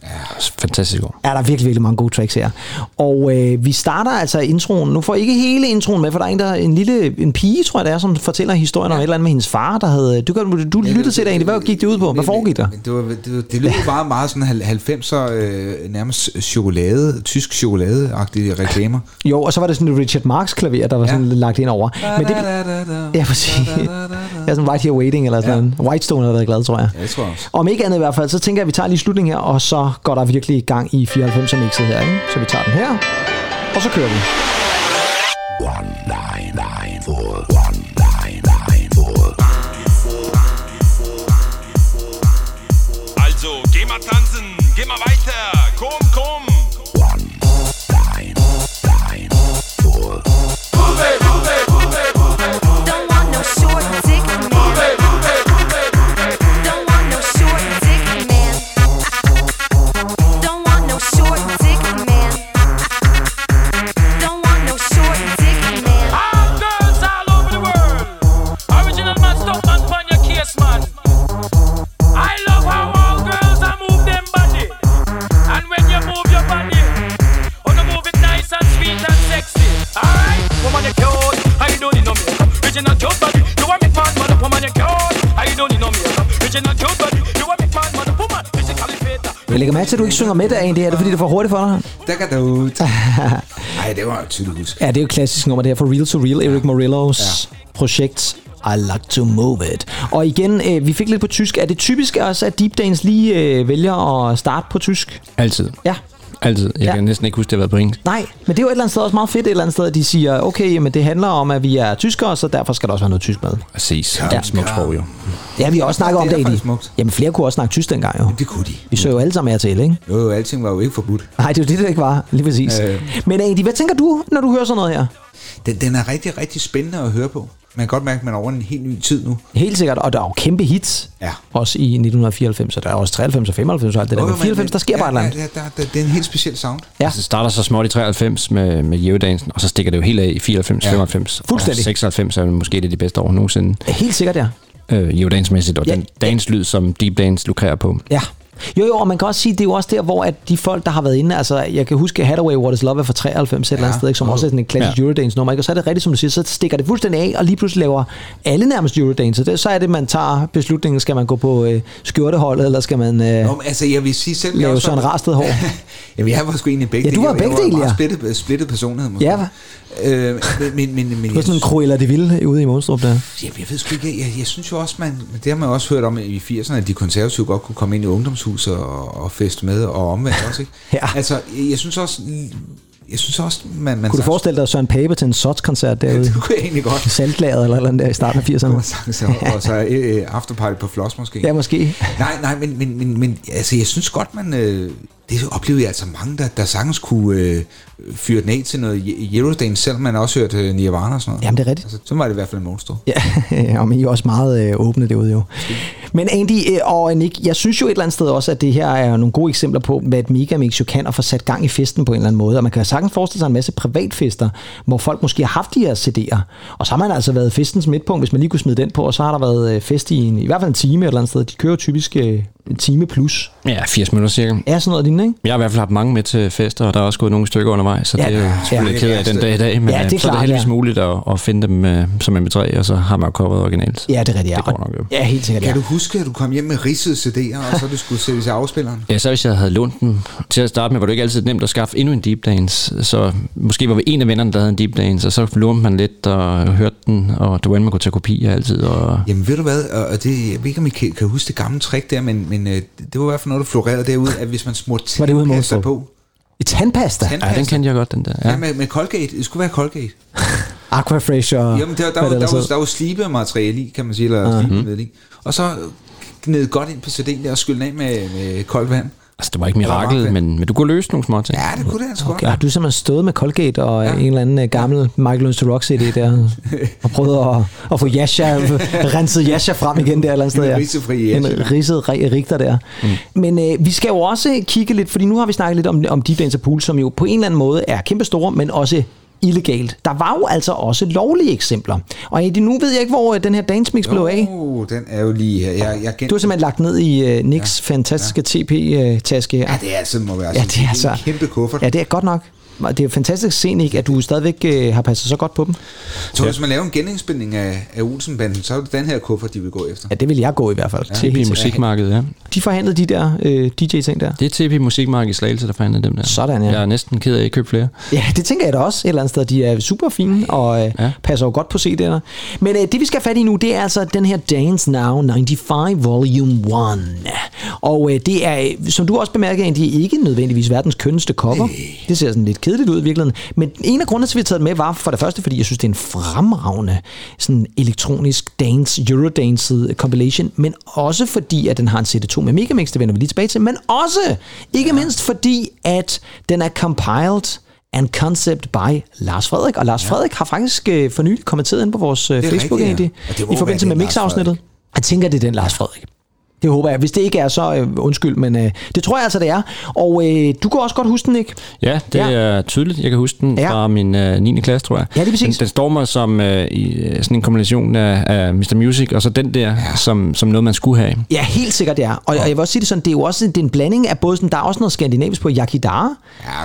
Fantastisk år. er der virkelig, virkelig mange gode tracks her. Og øh, vi starter altså introen. Nu får I ikke hele introen med, for der er en, der, en lille en pige, tror jeg det er, som fortæller historien om et eller andet med hendes far, der havde... Du, kan, du lyttede til det egentlig. Hvad gik det ud på? Hvad foregik der? Det, var, det, det lød *laughs* bare meget sådan 90'er, øh, nærmest chokolade, tysk chokolade-agtige reklamer. *laughs* Jo, og så var det sådan et Richard Marx klaver, der var sådan ja. lagt ind over. Men det, ja, præcis. Ja, sådan Right Here Waiting, eller sådan ja. Whitestone havde været glad, tror jeg. Ja, det tror jeg også. Om ikke andet i hvert fald, så tænker jeg, at vi tager lige slutningen her, og så går der virkelig gang i 94'er mixet her, ikke? Så vi tager den her, og så kører vi. One nine nine. Also, Jeg lægger mærke til, at du ikke synger med derinde. Det er det, fordi det er for hurtigt for dig. Der kan du ud. *laughs* Ej, det var jo tydeligt. Ja, det er jo et klassisk nummer, det her for Real to Real, Eric Morillos ja. projekt. I like to move it. Og igen, øh, vi fik lidt på tysk. Er det typisk også, at Deep Dance lige øh, vælger at starte på tysk? Altid. Ja. Altid. Jeg Ja. ja. kan næsten ikke huske, det har været på engelsk. Nej, men det er jo et eller andet sted også meget fedt et eller andet sted, at de siger, okay, men det handler om, at vi er tyskere, så derfor skal der også være noget tysk med. Præcis. Det er et smukt sprog, jo. Ja, vi har også snakket om Det det, smukt. Jamen, flere kunne også snakke tysk dengang, jo. Det kunne de. Vi så jo alle sammen her til, ikke? Jo, jo, alting var jo ikke forbudt. Nej, det er jo det, det ikke var. Lige præcis. Øh. Men Eddie, hvad tænker du, når du hører sådan noget her? Den, den er rigtig, rigtig spændende at høre på. Man kan godt mærke, at man er over en helt ny tid nu. Helt sikkert, og der er jo kæmpe hits. Ja. Også i 1994, og der er også 93 og 95 og alt det der. Men jo, 94, der sker ja, bare et eller andet. Ja, der, der, det er en helt speciel sound. Ja. Altså, det starter så småt i 93 med, med Eurodansen, og så stikker det jo helt af i 94, Ja. 95. Fuldstændig. Og 96 er måske det de bedste år nogensinde. Helt sikkert, ja. Øh, Eurodance-mæssigt, og Ja, den dance-lyd, som Deep Dance lukrerer på. Ja. Jo, jo, og man kan også sige, det er jo også der, hvor at de folk, der har været inde, altså jeg kan huske Hathaway What is Love er fra 93 et eller andet sted, ikke, som også er sådan en klassisk Ja. Eurodance nummer, ikke? og så er det rigtigt, som du siger, så stikker det fuldstændig af, og lige pludselig laver alle nærmest Eurodance, det, så er det, man tager beslutningen, skal man gå på øh, skjorteholdet, eller skal man øh, Nå, men altså, jeg vil sige selv... jeg lave også sådan rastet hår? *laughs* Jamen, jeg var sgu egentlig begge Ja, du var begge Jeg dele, ja. splittet, splittet personlighed, måske. Ja, hva? Øh, men, men, men, Du var sådan en Cruella de Ville ude i Monstrup der. Jamen, jeg ved sgu ikke, jeg, jeg synes jo også, man, det har man også hørt om i 80'erne, at de konservative godt kunne komme ind i ungdomshus og, og feste med, og omvendt *laughs* også, ikke? Ja. Altså, jeg synes også, jeg synes også, man... man Kunne du forestille dig Søren Pape til en Sots-koncert derude? det kunne jeg egentlig godt. *laughs* I Saltlageret eller eller der i starten af 80'erne? Så, *laughs* og så øh, afterparty på Floss måske. Ja, måske. Nej, nej, men, men, men, men altså, jeg synes godt, man... Øh, det oplevede jeg altså mange, der, der sagtens kunne øh, fyre den af til noget Eurodance, selvom man også hørte øh, Nirvana og sådan noget. Jamen, det er rigtigt. Altså, så var det i hvert fald en monster. Ja, *laughs* og men I er også meget øh, åbne derude jo. Men Andy øh, og Nick, jeg synes jo et eller andet sted også, at det her er nogle gode eksempler på, hvad et megamix jo kan at få sat gang i festen på en eller anden måde. Og man kan sagtens forestille sig en masse privatfester, hvor folk måske har haft de her CD'er. Og så har man altså været festens midtpunkt, hvis man lige kunne smide den på, og så har der været øh, fest i, en, i hvert fald en time et eller andet sted. De kører typisk øh, en time plus. Ja, 80 minutter cirka. Ja, sådan noget lignende, ikke? Jeg har i hvert fald haft mange med til fester, og der er også gået nogle stykker undervejs, så Ja, det er jo selvfølgelig Ja, ked af er den dag i dag, men Ja, ja, det er så er klart, det heldigvis ja. muligt at, at finde dem uh, som MP3, og så har man jo coveret originalt. Ja, det er rigtigt. Ja. Det går nok jo. Ja, helt sikkert. Kan Ja. du huske, at du kom hjem med ridsede CD'er, og så du skulle sættes i afspilleren? Ja, så hvis jeg havde lånt den til at starte med, var det ikke altid nemt at skaffe endnu en deep dance. Så måske var vi en af vennerne, der havde en deep dance, og så lånte man lidt og hørte den, og det var inden man kunne tage kopier altid. Og Jamen ved du hvad, og og det, jeg ved ikke, om I kan, kan huske det gamle trick der, men, men øh, det var i hvert fald noget, der florerede derude, at hvis man smurte tandpasta på, I tandpasta? ja, den kendte jeg godt, den der. ja. Ja. med, med Colgate, det skulle være Colgate. *laughs* Aquafresh og... Jamen, der, der, var, det der, ellers var, der var slibemateriale i, kan man sige, eller Mhm. mm-hmm. i. Og så gned godt ind på CD'en der og skylle af med, med koldt vand. Altså, det var ikke mirakel, men, men du kunne løse nogle små ting. Ja, det kunne det altså Okay, godt. har du simpelthen stået med Colgate og ja. en eller anden øh, gammel Michael to Rock CD der, *laughs* og prøvet at, at få Yasha, *laughs* renset Yasha frem igen der et eller andet sted. En En Yasha. ridset ri- rigter der. Mm. Men øh, vi skal jo også kigge lidt, fordi nu har vi snakket lidt om, om Deep Dance Pool, som jo på en eller anden måde er kæmpe store, men også illegalt. Der var jo altså også lovlige eksempler. Og Eddie, nu ved jeg ikke, hvor øh, den her dance mix blev af. Oh, den er jo lige her. Jeg, jeg Du har simpelthen lagt ned i uh, Nicks ja. fantastiske TP-taske her. Ja, det er altså, må være Ja, det er en altså- kæmpe kuffert. Ja, det er godt nok. Det er fantastisk at se, Nick, at du stadigvæk øh, har passet så godt på dem. Så hvis man laver en genindspilning af, af Olsenbanden, så er det den her kuffert, de vil gå efter. Ja, det vil jeg gå i hvert fald. Ja. TP. Musikmarkedet, ja. De forhandlede de der øh, DJ-ting der. Det er TP Musikmarked i Slagelse, der forhandlede dem der. Sådan, ja. Jeg er næsten ked af, at jeg ikke købte flere. Ja, det tænker jeg da også et eller andet sted. De er super fine og øh, ja. Ja. passer jo godt på CD'erne. Men øh, det vi skal have fat i nu, det er altså den her Dance Now 95 Volume 1. Og øh, det er, øh, som du også bemærker, det er ikke nødvendigvis verdens kønneste cover. Det ser sådan lidt kedeligt ud i virkeligheden. Men en af grundene til, at vi har taget med, var for det første, fordi jeg synes, det er en fremragende sådan elektronisk dance, eurodance compilation, men også fordi, at den har en CD2 med Megamix, det vender vi lige tilbage til, men også, ikke ja. mindst fordi, at den er compiled and concept by Lars Frederik. Og Lars ja. Frederik har faktisk øh, for nylig kommenteret ind på vores øh, Det Facebook rigtigt, ja. i forbindelse med mixafsnittet. Jeg tænker, det er den Lars Frederik. Det håber jeg. Hvis det ikke er, så øh, undskyld, men øh, det tror jeg altså, det er. Og øh, du kan også godt huske den, ikke? Ja, det Ja. ja. er tydeligt. Jeg kan huske den Ja. ja. fra min øh, 9. klasse, tror jeg. Ja, lige præcis. Den, den står mig som øh, i øh, sådan en kombination af, af Mr. Music, og så den der, ja. som, som noget, man skulle have. Ja, helt sikkert det er. Og, og jeg vil også sige det sådan, det er jo også det er en blanding af både sådan, der er også noget skandinavisk på Yakidara,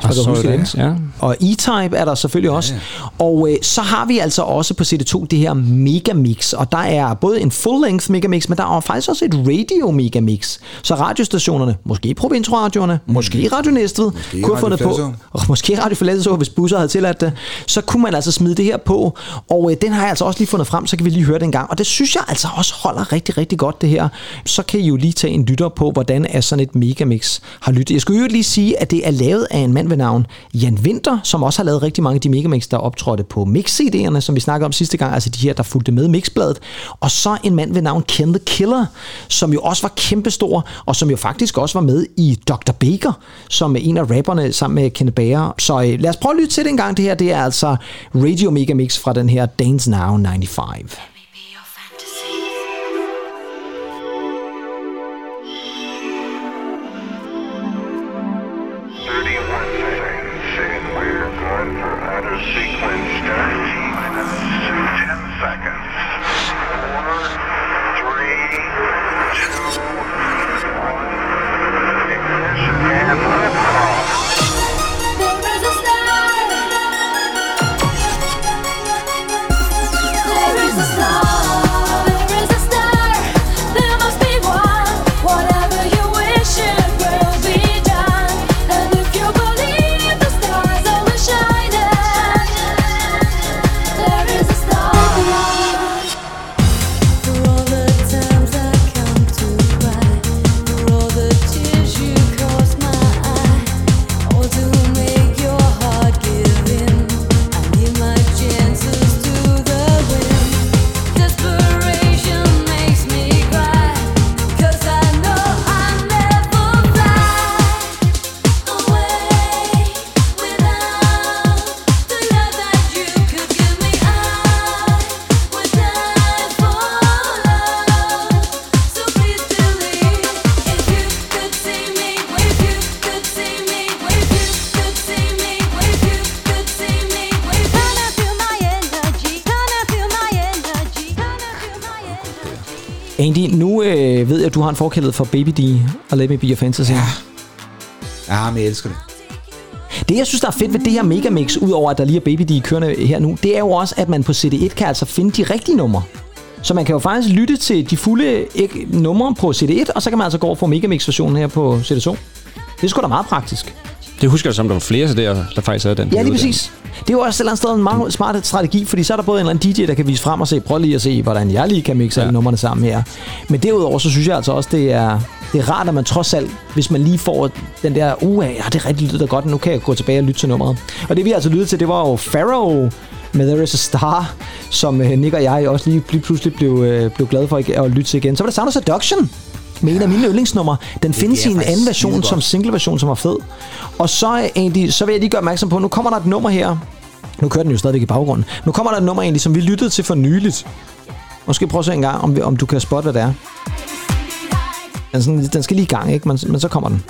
Og så huske det. ja. og E-Type er der selvfølgelig også. Og øh, så har vi altså også på CD2 det her Megamix, og der er både en full-length Megamix, men der er faktisk også et radio Megamix. Så radiostationerne, måske provinsradioerne, måske Radio Næstved, kunne have fundet på, *laughs* og måske Radio Fladså, hvis busser havde tilladt det, så kunne man altså smide det her på, og øh, den har jeg altså også lige fundet frem, så kan vi lige høre den en gang, og det synes jeg altså også holder rigtig, rigtig godt det her. Så kan I jo lige tage en lytter på, hvordan er sådan et megamix har lyttet. Jeg skulle jo lige sige, at det er lavet af en mand ved navn Jan Winter, som også har lavet rigtig mange af de megamix, der optrådte på mix-CD'erne, som vi snakkede om sidste gang, altså de her, der fulgte med mixbladet, og så en mand ved navn Ken the Killer, som jo også var kæmpestor, og som jo faktisk også var med i Dr. Baker, som er en af rapperne sammen med Kenneth Bager. Så øh, lad os prøve at lytte til det en gang. Det her, det er altså Radio Mega Mix fra den her Dance Now 95. Andy, har en forkærlighed for Baby D og Let Me Be Your Fantasy. Ja. Ja, men jeg elsker det. Det, jeg synes, der er fedt ved det her Megamix, udover at der lige er Baby D kørende her nu, det er jo også, at man på CD1 kan altså finde de rigtige numre. Så man kan jo faktisk lytte til de fulde numre på CD1, og så kan man altså gå over for Megamix-versionen her på CD2. Det er sgu da meget praktisk. Det husker jeg som, der var flere CD'er, der faktisk havde den. Ja, lige præcis. Det er jo også et eller andet sted en meget smart strategi, fordi så er der både en eller anden DJ, der kan vise frem og se, prøv lige at se, hvordan jeg lige kan mixe ja. alle numrene sammen her. Men derudover, så synes jeg altså også, det er, det er rart, at man trods alt, hvis man lige får den der, uh, ja, det er rigtig lyder godt, nu kan jeg gå tilbage og lytte til nummeret. Og det vi altså lyttede til, det var jo Pharaoh med There Is A Star, som øh, Nick og jeg også lige, lige pludselig blev, øh, blev glade for at lytte til igen. Så var der Sound of Seduction med en af mine yndlingsnumre. Den findes er i en anden version, som single-version, som er fed. Og så, egentlig, så vil jeg lige gøre opmærksom på, nu kommer der et nummer her. Nu kører den jo stadigvæk i baggrunden. Nu kommer der et nummer egentlig, som vi lyttede til for nyligt. Måske prøve at se en gang, om, om du kan spotte, hvad det er. Den, sådan, den skal lige i gang, ikke? Men, men så kommer den.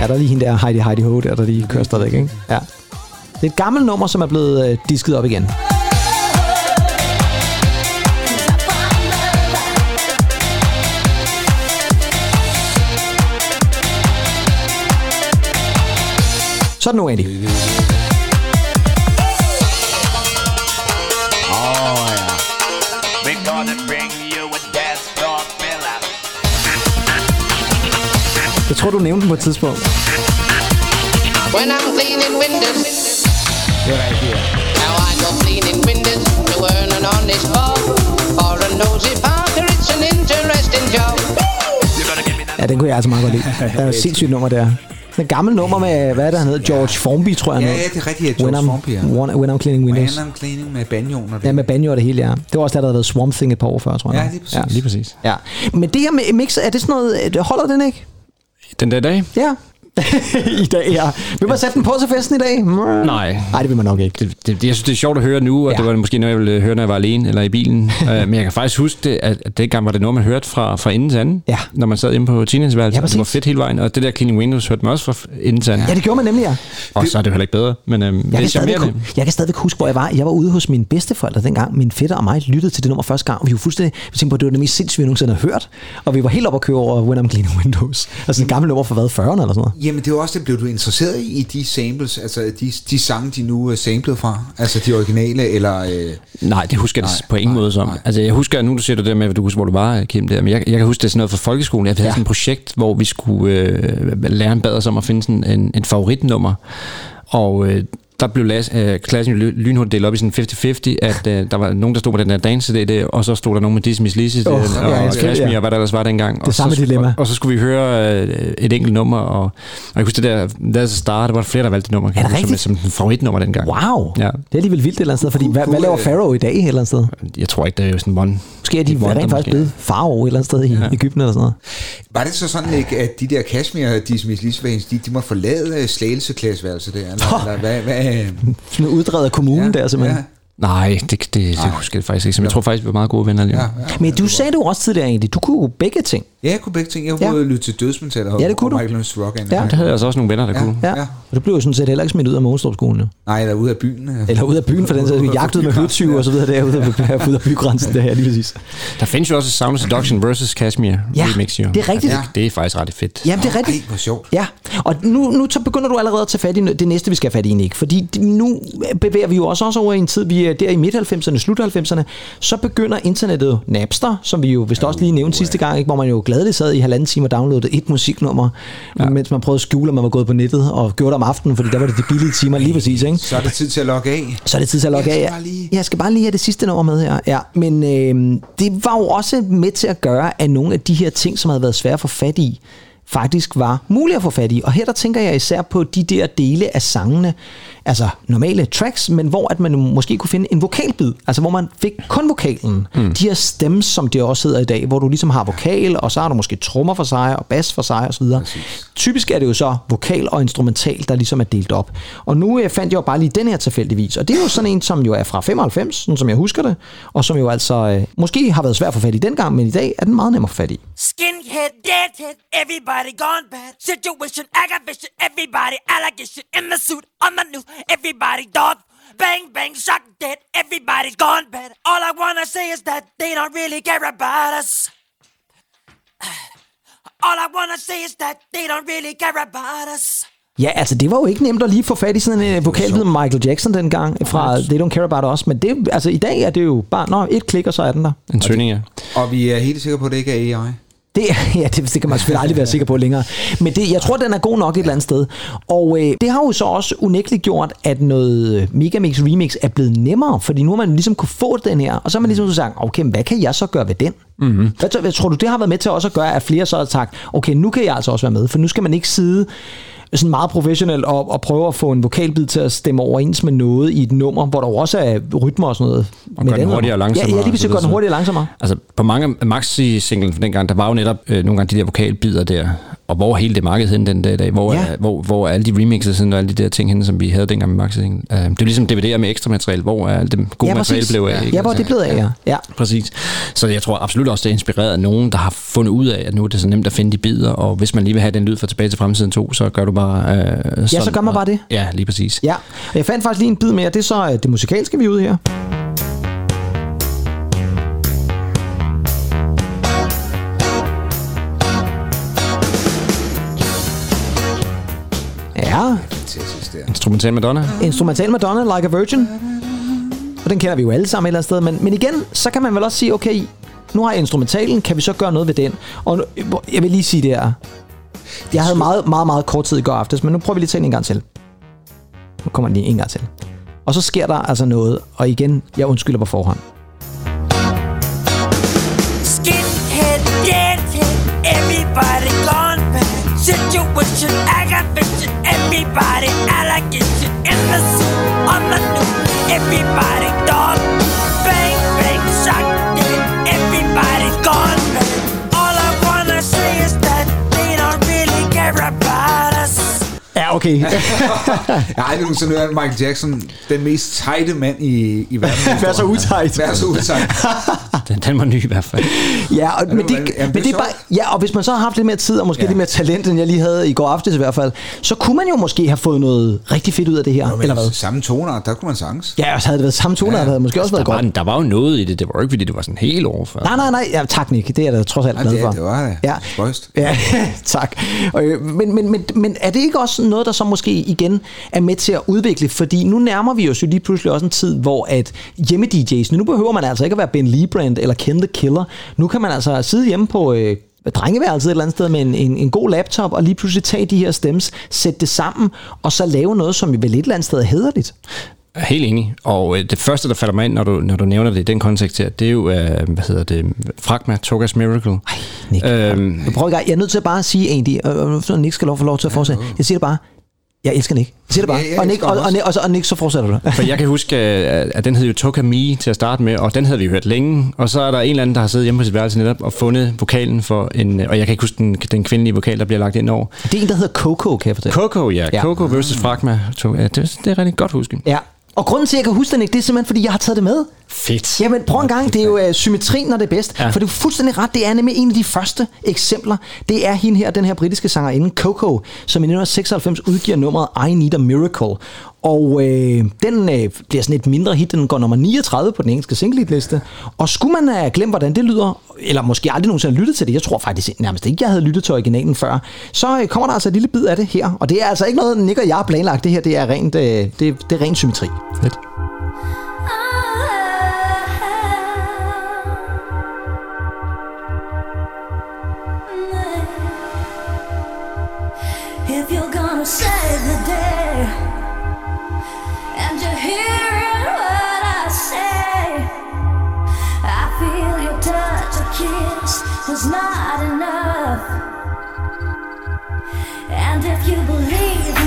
Ja, der er lige hende der Heidi Heidi Ho, der, der lige kører stadigvæk, ikke? Ja. Det er et gammelt nummer, som er blevet øh, disket op igen. Sådan nu, Andy. We're gonna bring you a dance floor filler. Jeg tror, du nævnte den på et tidspunkt. When I'm cleaning windows, Det er rigtigt, ja. now I go cleaning windows to earn an honest bob. For a nosy Parker, it's an interesting job. Ja, den kunne jeg altså meget godt lide. Der er jo *laughs* sindssygt nummer der. Den gamle nummer med, hvad er det, han hedder? George Formby, tror jeg. Ja, ja, det er rigtigt, ja, When George I'm- Formby, ja. When, when I'm cleaning windows. Random cleaning med banjoen og det. Ja, med banjo og det hele, ja. Det var også der, der havde været Swamp Thing et par år før, tror jeg. Ja, lige præcis. Ja, Lige præcis. ja. Men det her med mix, er det sådan noget, holder den ikke? Den der dag? Ja. *laughs* I dag, ja. Vil man sætte den på til festen i dag? Nej. Nej, det vil man nok ikke. Det, det, jeg synes, det er sjovt at høre nu, og Ja. det var måske noget, jeg ville høre, når jeg var alene eller i bilen. uh, *laughs* men jeg kan faktisk huske, det, at, at dengang var det noget, man hørte fra, fra enden til anden, Ja. når man sad inde på teenageværelset. Ja, det var fedt hele vejen, og det der Cleaning Windows hørte man også fra enden til anden. Ja, det gjorde man nemlig, ja. Og så er det jo heller ikke bedre, men øhm, Jeg det kan, stadigvæk, jeg kan stadigvæk huske, hvor jeg var. Jeg var ude hos mine bedsteforældre dengang. Min fætter og mig lyttede til det nummer første gang. Og vi var fuldstændig, vi tænkte på, at det var det mest sindssyge, vi nogensinde har hørt. Og vi var helt oppe at køre over When I'm Cleaning Windows. Altså en gammel nummer fra hvad, 40'erne eller sådan noget. Jamen, det var også det, blev du interesseret i, i de samples, altså de, de sange, de nu er samlet fra, altså de originale, eller... Øh, Nej, det husker jeg Nej, på ingen måde som. Altså, jeg husker, nu du siger det der med, at du husker, hvor du var, Kim, der, men jeg, jeg kan huske det er sådan noget fra folkeskolen. Jeg havde Ja. sådan et projekt, hvor vi skulle øh, lære en bad os om at finde sådan en, en favoritnummer. Og øh, der blev las, øh, klassen lynhurtigt delt op i sådan 50-50, at øh, der var nogen, der stod på den der dance det, det, og så stod der nogen med Disney Lizzy Åh, oh, ja, og jeg ja, det, Kashmir, ja. og hvad der ellers var dengang. og samme så, dilemma. Og, og, så skulle vi høre øh, et enkelt nummer, og, og jeg husker det der, There's a Star, der var flere, der valgte det nummer, kan Er det huske, som, som favoritnummer dengang. Wow. Ja. Det er alligevel vildt et eller andet sted. Fordi hvad, hvad laver Pharaoh i dag et eller andet sted? Jeg tror ikke, det er jo sådan one. Måske er de Wonder rent faktisk blevet farve et eller andet sted i Ja. Ægypten eller sådan noget. var det så sådan ikke, at de der Kashmir, Smith Lisbeth, de, de må forlade øh, slagelseklasseværelset der, eller, eller hvad, hvad, Sådan en uddrevet af kommunen Ja, der simpelthen. Nej, det, det, det husker jeg faktisk ikke. Men jeg tror faktisk, vi var meget gode venner lige nu. ja, ja. Men du sagde du også tidligere egentlig, du kunne jo begge ting. Ja, jeg kunne begge ting. Jeg Ja. kunne ja. lytte til dødsmetal og, Ja, det kunne og. Michael Rock. Ja. Det havde jeg altså også nogle venner, der Ja. kunne. Ja. Ja. Og du blev jo sådan set heller ikke smidt ud af Mogenstrup-skolen. Jo. Nej, eller ud af byen. Eller ud af byen for den sags skyld. Jagtet med høtyve og så videre derude af, ud af bygrænsen. Der, ja, lige præcis. Der findes jo også Sound of Seduction versus Kashmir Ja, remix, jo. det er rigtigt. Ja. Det er faktisk ret fedt. Jamen, det er rigtigt. Ej, hvor sjovt. Ja, og nu, nu så begynder du allerede at tage fat i det næste, vi skal have fat i, Nick. Fordi det- nu bevæger vi jo også, også over i en tid, vi er der i midt-90'erne, slut-90'erne. Så begynder internettet Napster, som vi jo vist også lige nævnte sidste gang, ikke? hvor man jo gladeligt sad i halvanden time og downloadede et musiknummer, ja. mens man prøvede at skjule, at man var gået på nettet og gjorde det om aftenen, fordi der var det de billige timer lige præcis. Ikke? Så er det tid til at logge af. Så er det tid til at logge Jeg af. lige- Jeg skal bare lige have det sidste nummer med her. Ja, men øh, det var jo også med til at gøre, at nogle af de her ting, som havde været svære at få fat i, faktisk var mulige at få fat i. Og her der tænker jeg især på de der dele af sangene, altså normale tracks, men hvor at man måske kunne finde en vokalbid, altså hvor man fik kun vokalen. Mm. De her stems, som det også hedder i dag, hvor du ligesom har vokal, og så har du måske trommer for sig, og bas for sig osv. Typisk er det jo så vokal og instrumental, der ligesom er delt op. Og nu øh, fandt jeg jo bare lige den her tilfældigvis, og det er jo sådan en, som jo er fra 95, sådan som jeg husker det, og som jo altså øh, måske har været svært at få fat i dengang, men i dag er den meget nem at få fat i. Skinhead, deadhead, everybody gone bad. Situation, aggravation, everybody allegation in the suit, on the news, everybody dog. Bang, bang, shock dead, everybody's gone bad. All I wanna say is that they don't really care about us. *sighs* All I wanna say is that they don't really care about us. Ja, altså det var jo ikke nemt at lige få fat i sådan en øh, vokalbid med Michael Jackson dengang fra They Don't Care About Us, men det, altså i dag er det jo bare, nå, et klik, og så er den der. En tønding, ja. Og vi er helt sikre på, at det ikke er AI. Det, *laughs* ja, det, det kan man selvfølgelig aldrig være sikker på længere. Men det, jeg tror, den er god nok et eller andet sted. Og øh, det har jo så også unægteligt gjort, at noget Megamix Remix er blevet nemmere, fordi nu har man ligesom kunne få den her, og så har man ligesom sagt, okay, hvad kan jeg så gøre ved den? Mm-hmm. Hvad, tror- hvad tror du, det har været med til også at gøre, at flere så har sagt, okay, nu kan jeg altså også være med, for nu skal man ikke sidde sådan meget professionelt og, og prøve at få en vokalbid til at stemme overens med noget i et nummer, hvor der jo også er rytmer og sådan noget. Og med gør den det hurtigere og langsommere. Ja, ja lige præcis, så gør den hurtigere og langsommere. Altså, på mange maxi-singlen fra dengang, der var jo netop øh, nogle gange de der vokalbider der, og hvor hele det marked hen den dag i dag? Hvor, Ja. er, hvor, hvor er alle de remixes og alle de der ting henne, som vi havde dengang med maxi -singlen? uh, Det er ligesom DVD'er med ekstra materiale, hvor er alt det gode Ja, materiale blev af. ikke? Ja, hvor det blevet af, ja. ja. Præcis. Så jeg tror absolut også, det er inspireret af nogen, der har fundet ud af, at nu er det så nemt at finde de bidder, og hvis man lige vil have den lyd fra tilbage til fremtiden 2, så gør du bare øh, sådan. Ja, så gør man bare det. Ja, lige præcis. Ja, og jeg fandt faktisk lige en bid mere. Det er så øh, det musikalske, vi er ude her. Ja, Fantastisk der. Instrumental Madonna. instrumental Madonna, Like a Virgin. Og den kender vi jo alle sammen et eller andet sted. Men, men igen, så kan man vel også sige, okay, nu har jeg instrumentalen, kan vi så gøre noget ved den? Og nu, jeg vil lige sige det her. Jeg havde meget, meget, meget kort tid i går aftes, men nu prøver vi lige at tage en gang til. Nu kommer den lige en gang til. Og så sker der altså noget, og igen, jeg undskylder på forhånd. Skinhead, deadhead, everybody gone bad. Situation, aggravation, Everybody out okay. *laughs* Jeg har aldrig nogensinde hørt Michael Jackson, den mest tejte mand i, i verden. *laughs* Vær så utejt. Vær så utejt. *laughs* Den, den var ny i hvert fald. Ja, og, men, det, er men det er bare, ja, og hvis man så har haft lidt mere tid, og måske ja. lidt mere talent, end jeg lige havde i går aftes i hvert fald, så kunne man jo måske have fået noget rigtig fedt ud af det her, Men eller hvad? Samme toner, der kunne man sangs. Ja, og så havde det været samme toner, ja. havde det måske også været Der var, godt. der var jo noget i det. Det var jo ikke, fordi det var sådan helt overfor. Nej, nej, nej, ja, tak Nick, det er da trods alt Nej, glad for. det var det. Ja. Ja, tak. Og, øh, Men, men, men, men er det ikke også noget, der så måske igen er med til at udvikle? Fordi nu nærmer vi os jo lige pludselig også en tid, hvor at hjemme-DJ's, nu behøver man altså ikke at være Ben Liebrand eller Ken the Killer. Nu kan man altså sidde hjemme på... Øh, drengeværelset et eller andet sted med en, en, en god laptop, og lige pludselig tage de her stems, sætte det sammen, og så lave noget, som vel et eller andet sted er hederligt. Helt enig. Og øh, det første, der falder mig ind, når du, når du nævner det i den kontekst her, det er jo, øh, hvad hedder det, Fragma, Togas Miracle. Ej, Nick. Øhm, Jeg, prøver, jeg er nødt til at bare sige, Andy, og, og så Nick skal lov, få lov til at fortsætte. Jeg siger det bare, jeg elsker Nick. Siger det bare. Ja, og, Nick, og, og, Nick, og, så, og Nick, så fortsætter du. *laughs* For jeg kan huske, at at den hed jo Toka Mi til at starte med, og den havde vi hørt længe. Og så er der en eller anden, der har siddet hjemme på sit værelse netop og fundet vokalen for en... Og jeg kan ikke huske den, den kvindelige vokal, der bliver lagt ind over. Det er en, der hedder Coco, kan jeg fortælle. Coco, ja. Ja. Coco versus Fragma. To- Ja, det, det er rigtig godt huske. Ja. Og grunden til, at jeg kan huske den ikke, det er simpelthen, fordi jeg har taget det med. Fedt. Jamen, prøv en gang. Det er jo uh, symmetri, når det er bedst. Ja. For det er fuldstændig ret. Det er nemlig en af de første eksempler. Det er hende her, den her britiske sangerinde, Coco, som i 1996 udgiver nummeret I Need a Miracle. Og øh, den øh, bliver sådan et mindre hit. Den går nummer 39 på den engelske single-liste. Og skulle man have glemt, hvordan det lyder, eller måske aldrig nogensinde lyttet til det, jeg tror faktisk nærmest ikke, jeg havde lyttet til originalen før, så øh, kommer der altså et lille bid af det her. Og det er altså ikke noget, Nick og jeg har planlagt. Det her det er rent, øh, det, det er ren symmetri. Fedt. Save the day and you're hearing what I say, I feel your touch, a kiss is not enough. And if you believe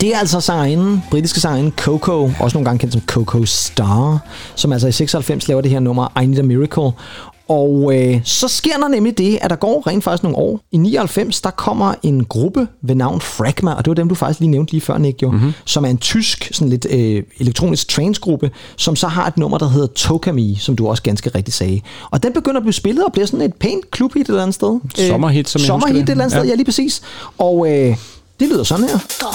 Det er altså sangerinden, britiske sangerinde Coco, også nogle gange kendt som Coco Star, som altså i 96 laver det her nummer I Need a Miracle. Og øh, så sker der nemlig det, at der går rent faktisk nogle år. I 99, der kommer en gruppe ved navn Fragma, og det var dem, du faktisk lige nævnte lige før, Nick, jo, mm-hmm. som er en tysk, sådan lidt øh, elektronisk trance-gruppe, som så har et nummer, der hedder Tokami, som du også ganske rigtigt sagde. Og den begynder at blive spillet og bliver sådan et pænt klubhit et eller andet sted. Sommerhit, som jeg Sommerhit husker et det. eller andet sted, Ja. ja lige præcis. Og øh, det lyder sådan her. Esta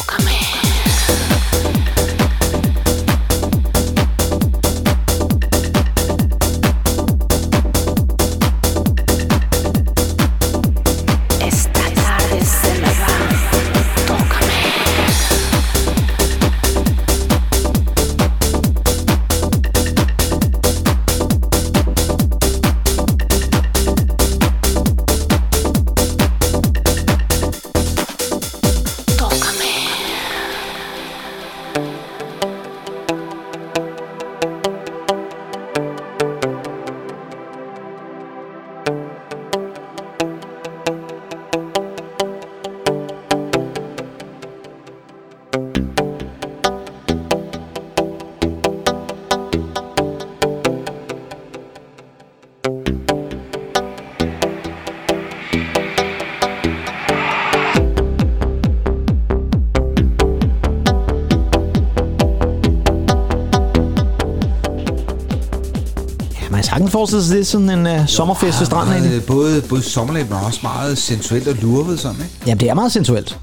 sig det er sådan en uh, sommerfest ved stranden. egentlig. Meget, både, både sommerligt, men også meget sensuelt og lurvet sådan, ikke? Jamen, det er meget sensuelt.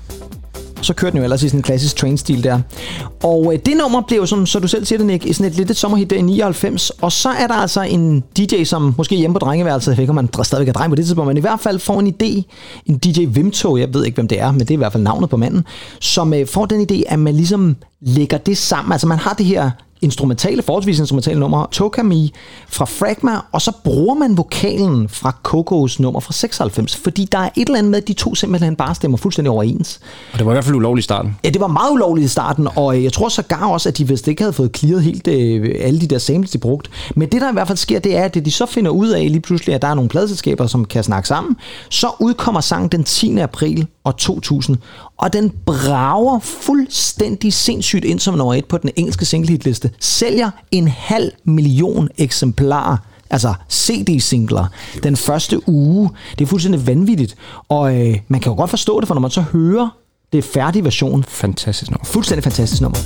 Så kørte den jo ellers i sådan en klassisk train-stil der. Og øh, det nummer blev jo, som så du selv siger det, Nick, sådan et lille sommerhit der i 99. Og så er der altså en DJ, som måske hjemme på drengeværelset, jeg ved ikke, om man stadigvæk er dreng på det tidspunkt, men i hvert fald får en idé, en DJ Vimto, jeg ved ikke, hvem det er, men det er i hvert fald navnet på manden, som øh, får den idé, at man ligesom lægger det sammen. Altså man har det her instrumentale, forholdsvis instrumentale nummer, Tokami fra Fragma, og så bruger man vokalen fra Kokos nummer fra 96, fordi der er et eller andet med, at de to simpelthen bare stemmer fuldstændig overens. Og det var i hvert fald ulovligt i starten. Ja, det var meget ulovligt i starten, og øh, jeg tror sågar også, at de vist ikke havde fået clearet helt øh, alle de der samples, de brugte. Men det, der i hvert fald sker, det er, at det, de så finder ud af lige pludselig, at der er nogle pladeselskaber, som kan snakke sammen, så udkommer sangen den 10. april år 2000, og den brager fuldstændig sindssygt ind som nummer et på den engelske singlehitliste. Sælger en halv million eksemplarer altså CD-singler, den første uge. Det er fuldstændig vanvittigt. Og øh, man kan jo godt forstå det, for når man så hører det færdige version. Fantastisk nummer. Fuldstændig fantastisk nummer.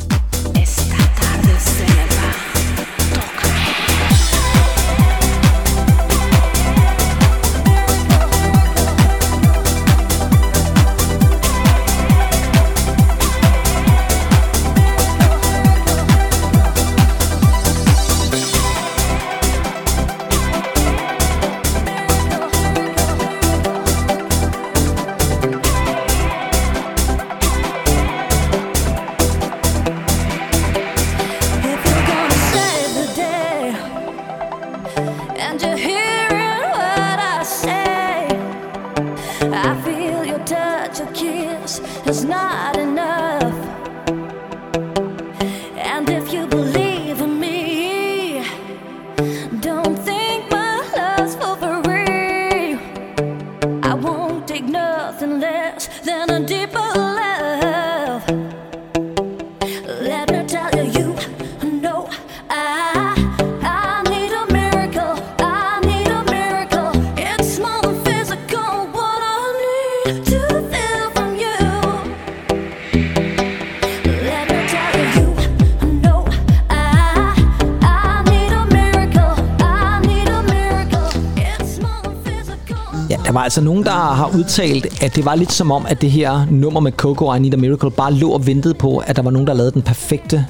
Altså nogen, der har udtalt, at det var lidt som om, at det her nummer med Coco og I Need a Miracle bare lå og ventede på, at der var nogen, der lavede den perfekte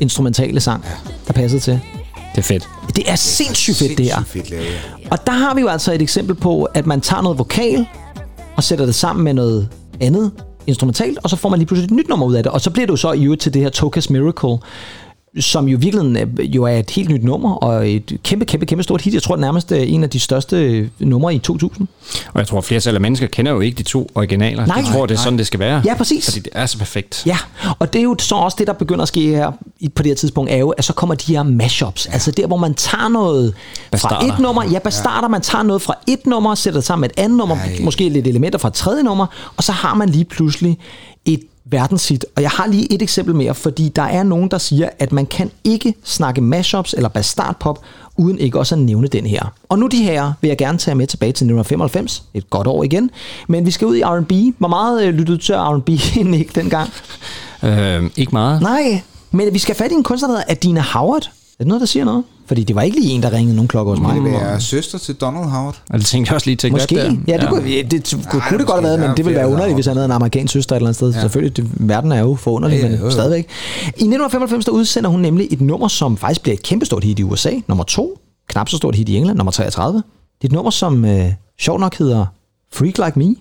instrumentale sang, der passede til. Det er fedt. Det er sindssygt fedt, det her. Fedt lavet, ja. Og der har vi jo altså et eksempel på, at man tager noget vokal og sætter det sammen med noget andet instrumentalt, og så får man lige pludselig et nyt nummer ud af det. Og så bliver det jo så i øvrigt til det her Tokas Miracle, som jo virkelig jo er et helt nyt nummer, og et kæmpe, kæmpe, kæmpe stort hit. Jeg tror, det er nærmest er en af de største numre i 2000. Og jeg tror, at flere af mennesker kender jo ikke de to originaler. Nej. de tror, det er sådan, det skal være. Ja, præcis. Fordi det er så perfekt. Ja, og det er jo så også det, der begynder at ske her på det her tidspunkt, er jo, at så kommer de her mashups. Ja. Altså der, hvor man tager noget Bastarder. fra et nummer. Ja, bastarder. Man tager noget fra et nummer, sætter det sammen med et andet nummer, Ej. måske lidt elementer fra et tredje nummer, og så har man lige pludselig et verdenshit. Og jeg har lige et eksempel mere, fordi der er nogen, der siger, at man kan ikke snakke mashups eller bastardpop, uden ikke også at nævne den her. Og nu de her vil jeg gerne tage med tilbage til 1995, et godt år igen. Men vi skal ud i R&B. Hvor meget øh, lyttede du til R&B, *laughs* Nick, dengang? Øh, ikke meget. Nej, men vi skal fat i en kunstner, der hedder Adina Howard. Er det noget, der siger noget? Fordi det var ikke lige en, der ringede nogen klokker hos mig. Det være søster til Donald Howard? Og det tænkte jeg også lige til Måske. der. Ja, det, kunne, ja, det kunne, Nej, kunne det godt have været, men det ville Ja, være underligt, der hvis han havde en amerikansk søster et eller andet sted. Ja. Ja. Selvfølgelig, det, verden er jo forunderlig, Ja, ja, men stadigvæk. I 1995 der udsender hun nemlig et nummer, som faktisk bliver et kæmpestort hit i USA. Nummer to. Knap så stort hit i England. Nummer 33. Det er et nummer, som øh, sjovt nok hedder Freak Like Me.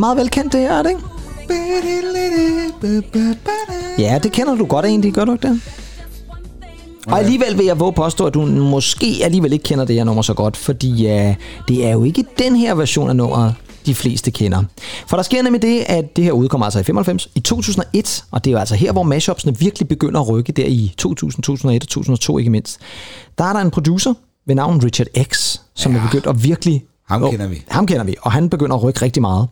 Er meget velkendt det her, er det ikke? Ja, det kender du godt egentlig, gør du ikke det? Og alligevel vil jeg våge påstå, at du måske alligevel ikke kender det her nummer så godt, fordi uh, det er jo ikke den her version af nummeret, de fleste kender. For der sker nemlig det, at det her udkommer altså i 95, i 2001, og det er jo altså her, hvor mashupsene virkelig begynder at rykke, der i 2000, 2001 og 2002 ikke mindst. Der er der en producer ved navn Richard X, som ja. er begyndt at virkelig... Ham Åh, kender vi. Ham kender vi, og han begynder at rykke rigtig meget.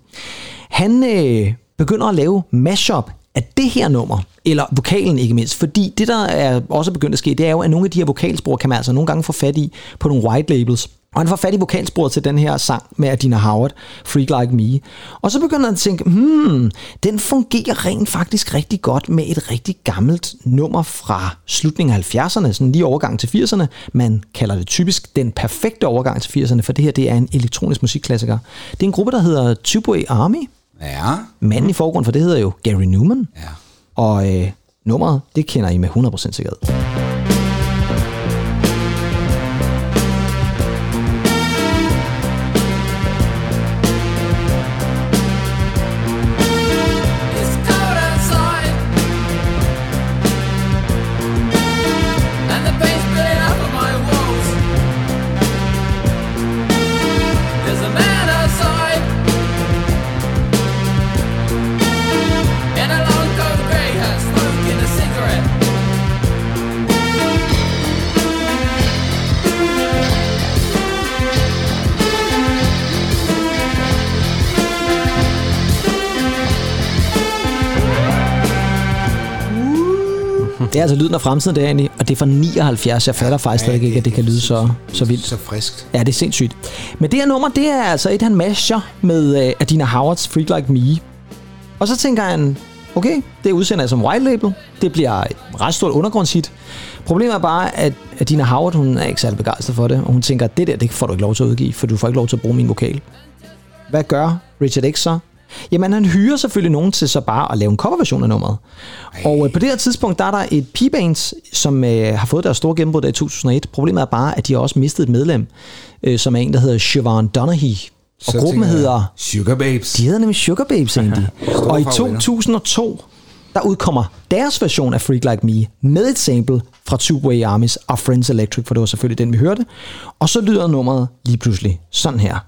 Han øh, begynder at lave mashup af det her nummer, eller vokalen ikke mindst, fordi det, der er også begyndt at ske, det er jo, at nogle af de her vokalspor kan man altså nogle gange få fat i på nogle white labels. Og han får fat i vokalsporet til den her sang med Adina Howard, Freak Like Me. Og så begynder han at tænke, hmm, den fungerer rent faktisk rigtig godt med et rigtig gammelt nummer fra slutningen af 70'erne, sådan lige overgang til 80'erne. Man kalder det typisk den perfekte overgang til 80'erne, for det her det er en elektronisk musikklassiker. Det er en gruppe, der hedder Tubeway Army. Ja. Manden i forgrund for det hedder jo Gary Newman. Ja. Og øh, nummeret, det kender I med 100% sikkerhed. Det er altså lyden af fremtiden, det er egentlig, og det er fra 79. Jeg fatter faktisk slet ikke, at det kan lyde så, så vildt. Så friskt. Ja, det er sindssygt. Men det her nummer, det er altså et, han masher med uh, Adina Howards Freak Like Me. Og så tænker han, okay, det udsender jeg som white label. Det bliver et ret stort undergrundshit. Problemet er bare, at Adina Howard, hun er ikke særlig begejstret for det, og hun tænker, det der, det får du ikke lov til at udgive, for du får ikke lov til at bruge min vokal. Hvad gør Richard X så? Jamen, han hyrer selvfølgelig nogen til så bare at lave en coverversion af nummeret. Og øh, på det her tidspunkt, der er der et P-Bands, som øh, har fået deres store gennembrud der i 2001. Problemet er bare, at de har også mistet et medlem, øh, som er en, der hedder Siobhan Donaghy. Og Så gruppen jeg, hedder... Sugar Babes. De hedder nemlig Sugar Babes *laughs* egentlig. Og i favoritter. 2002, der udkommer deres version af Freak Like Me med et sample fra Two Way Armies og Friends Electric, for det var selvfølgelig den, vi hørte. Og så lyder nummeret lige pludselig sådan her.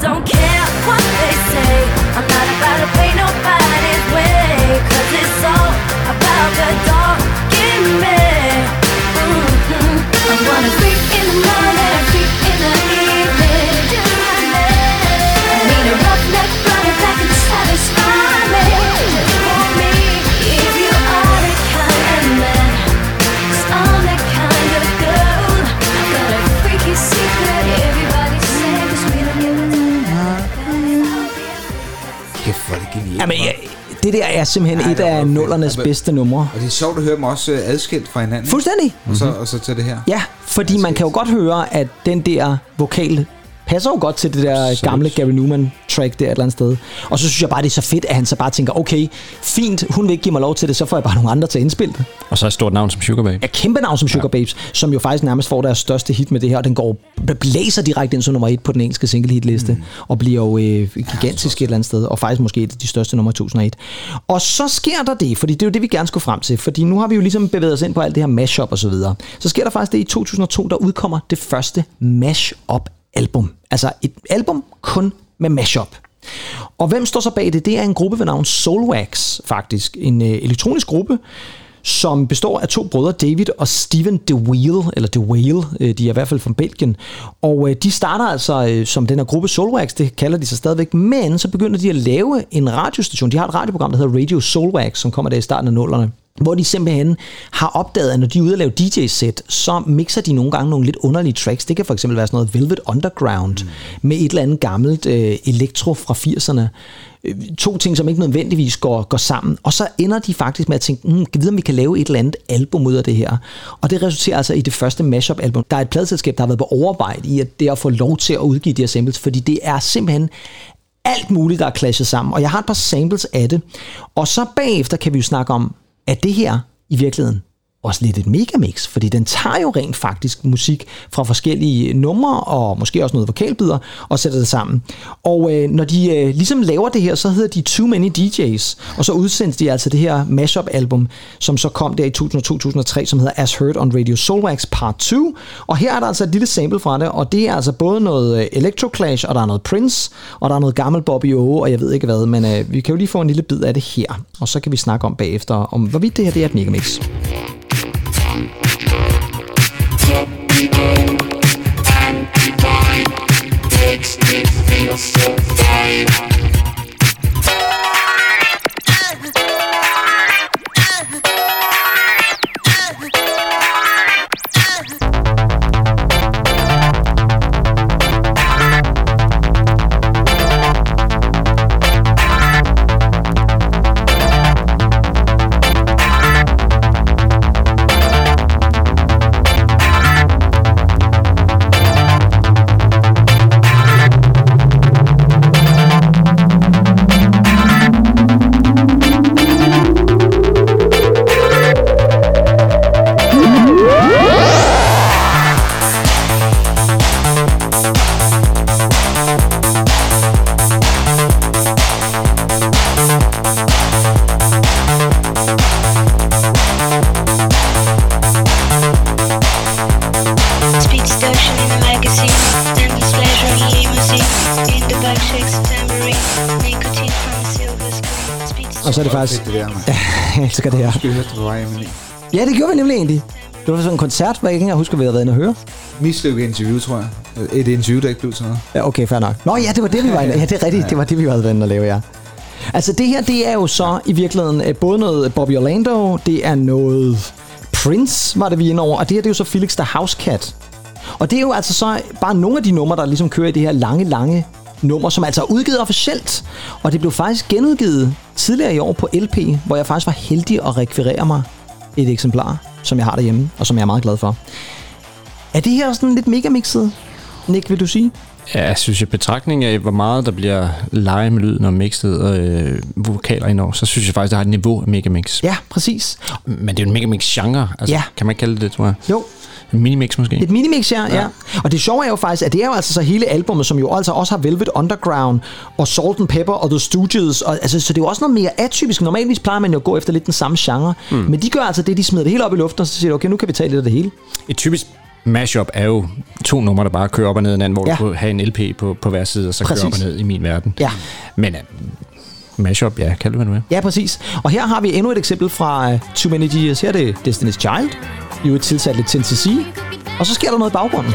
Don't care what they say. I'm not about to pay nobody's way, 'cause it's all about the. Mhm. Gonna freak in Jamen, ja, det der er simpelthen Ej, et af nullernes Og- bedste numre. Og det er sjovt at høre dem også øh, adskilt fra hinanden. ikke? Fuldstændig. Og så, og så til det her. Ja, fordi man kan jo godt høre, at den der vokal passer jo godt til det der gamle Gary Newman track der et eller andet sted. Og så synes jeg bare, det er så fedt, at han så bare tænker, okay, fint, hun vil ikke give mig lov til det, så får jeg bare nogle andre til at indspille det. Og så et stort navn som Sugar Babe. Ja, kæmpe navn som Sugar Babes, som jo faktisk nærmest får deres største hit med det her, og den går blæser direkte ind som nummer et på den engelske single hitliste, mm. og bliver jo øh, gigantisk et eller andet sted, og faktisk måske et af de største nummer i 2001. Og så sker der det, fordi det er jo det, vi gerne skulle frem til, fordi nu har vi jo ligesom bevæget os ind på alt det her mashup og så videre. Så sker der faktisk det i 2002, der udkommer det første mashup album. Altså et album kun med mashup. Og hvem står så bag det? Det er en gruppe ved navn Soulwax, faktisk. En øh, elektronisk gruppe, som består af to brødre, David og Steven DeWheel, eller DeWhale, øh, de er i hvert fald fra Belgien. Og øh, de starter altså øh, som den her gruppe Soulwax, det kalder de sig stadigvæk, men så begynder de at lave en radiostation. De har et radioprogram, der hedder Radio Soulwax, som kommer der i starten af nullerne hvor de simpelthen har opdaget, at når de er ude at lave DJ-sæt, så mixer de nogle gange nogle lidt underlige tracks. Det kan for eksempel være sådan noget Velvet Underground mm. med et eller andet gammelt øh, elektro fra 80'erne. Øh, To ting, som ikke nødvendigvis går, går sammen. Og så ender de faktisk med at tænke, hmm, kan vide, om vi kan lave et eller andet album ud af det her. Og det resulterer altså i det første mashup-album. Der er et pladselskab, der har været på overarbejde i at det at få lov til at udgive de her samples, fordi det er simpelthen alt muligt, der er clashet sammen. Og jeg har et par samples af det. Og så bagefter kan vi jo snakke om, er det her i virkeligheden også lidt et megamix, fordi den tager jo rent faktisk musik fra forskellige numre, og måske også noget vokalbider, og sætter det sammen. Og øh, når de øh, ligesom laver det her, så hedder de Too Many DJs, og så udsendte de altså det her mashup-album, som så kom der i 2002-2003, som hedder As Heard on Radio Soulwax Part 2, og her er der altså et lille sample fra det, og det er altså både noget øh, Electro Clash, og der er noget Prince, og der er noget gammel Bobby O, og jeg ved ikke hvad, men øh, vi kan jo lige få en lille bid af det her, og så kan vi snakke om bagefter, om hvorvidt det her det er et megamix. mix. Me det der, man. *laughs* jeg elsker det her. Vi det på vej i? Ja, det gjorde vi nemlig egentlig. Det var sådan en koncert, hvor jeg ikke engang husker, hvad jeg havde været inde og høre. Mislykket interview, tror jeg. Et interview, der ikke blev til noget. Ja, okay, fair nok. Nå ja, det var det, vi var inde. Ja, det er rigtigt. Det var det, vi været inde og lave, ja. Altså det her, det er jo så i virkeligheden øh, både noget Bobby Orlando, det er noget Prince, var det vi inde over, og det her, det er jo så Felix the House Cat. Og det er jo altså så bare nogle af de numre, der ligesom kører i det her lange, lange nummer, som altså er udgivet officielt. Og det blev faktisk genudgivet tidligere i år på LP, hvor jeg faktisk var heldig at rekvirere mig et eksemplar, som jeg har derhjemme, og som jeg er meget glad for. Er det her sådan lidt megamixet, Nick, vil du sige? Ja, jeg synes, i betragtning af, hvor meget der bliver lege med lyden og mixet og øh, vokaler indover, så synes jeg faktisk, der har et niveau af megamix. Ja, præcis. Men det er jo en megamix-genre. Altså, Ja. Kan man kalde det det, tror jeg? Jo. En minimix måske? Et minimix, ja, ja. ja. Og det sjove er jo faktisk, at det er jo altså så hele albummet, som jo altså også har Velvet Underground og Salt and Pepper og The Stooges. Og, altså, så det er jo også noget mere atypisk. Normalvis plejer man jo at gå efter lidt den samme genre. Mm. Men de gør altså det, de smider det hele op i luften, og så siger de, okay, nu kan vi tage lidt af det hele. Et typisk mashup er jo to numre, der bare kører op og ned hinanden, hvor Ja. du kan have en LP på, på hver side, og så Præcis. kører op og ned i min verden. Ja. Men uh, mashup, ja, kan det med. Ja, præcis. Og her har vi endnu et eksempel fra uh, Too Many Years. Her er det Destiny's Child. I er tilsat lidt Tennessee. Og så sker der noget i baggrunden.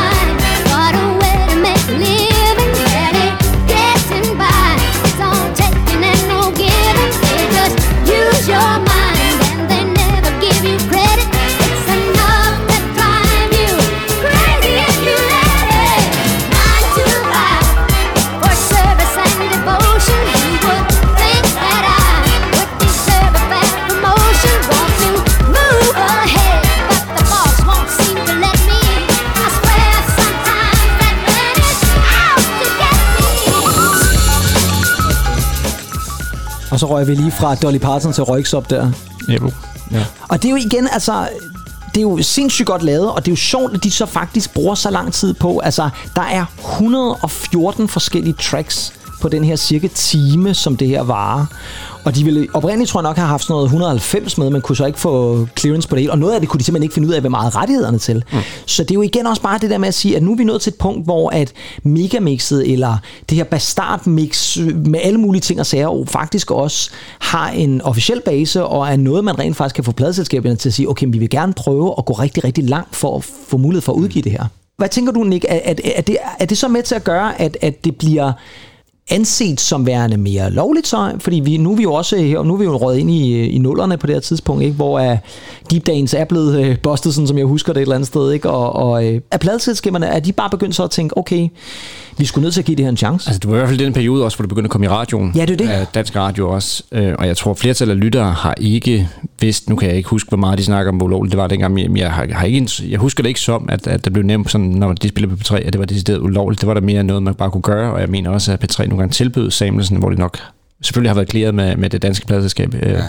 Så røg vi lige fra Dolly Parton til Røyksopp der. Ja, ja. Og det er jo igen, altså... det er jo sindssygt godt lavet, og det er jo sjovt, at de så faktisk bruger så lang tid på. Altså, der er 114 forskellige tracks på den her cirka time, som det her varer. Og de ville oprindeligt, tror jeg nok, have haft sådan noget 190 med, men kunne så ikke få clearance på det hele. Og noget af det kunne de simpelthen ikke finde ud af, hvad meget rettighederne til. Mm. Så det er jo igen også bare det der med at sige, at nu er vi nået til et punkt, hvor at megamixet, eller det her bastardmix med alle mulige ting og sager, jo faktisk også har en officiel base, og er noget, man rent faktisk kan få pladselskaberne til at sige, okay, vi vil gerne prøve at gå rigtig, rigtig langt for at få mulighed for at udgive det her. Hvad tænker du, Nick? Er, er, er, det, er det så med til at gøre, at, at det bliver anset som værende mere lovligt så, fordi vi, nu er vi jo også her, nu er vi jo røget ind i, øh, i nullerne på det her tidspunkt, ikke? hvor uh, Deep Dance er blevet uh, bustet, sådan som jeg husker det et eller andet sted, ikke? og, og uh, er pladselskaberne, er de bare begyndt så at tænke, okay, vi skulle nødt til at give det her en chance? Altså, det var i hvert fald den periode også, hvor det begyndte at komme i radioen. Ja, det er det. Øh, dansk radio også. Øh, og jeg tror, flertallet af lyttere har ikke vidst, nu kan jeg ikke huske, hvor meget de snakker om, hvor ulovligt det var dengang, men jeg, har, har ikke, jeg husker det ikke som, at, at der blev nævnt sådan, når de spillede på P3, at det var decideret ulovligt. Det var der mere noget, man bare kunne gøre, og jeg mener også, at P3 nogle gange tilbød sammelsen, hvor det nok selvfølgelig har været klæret med, med det danske pladselskab. Ja.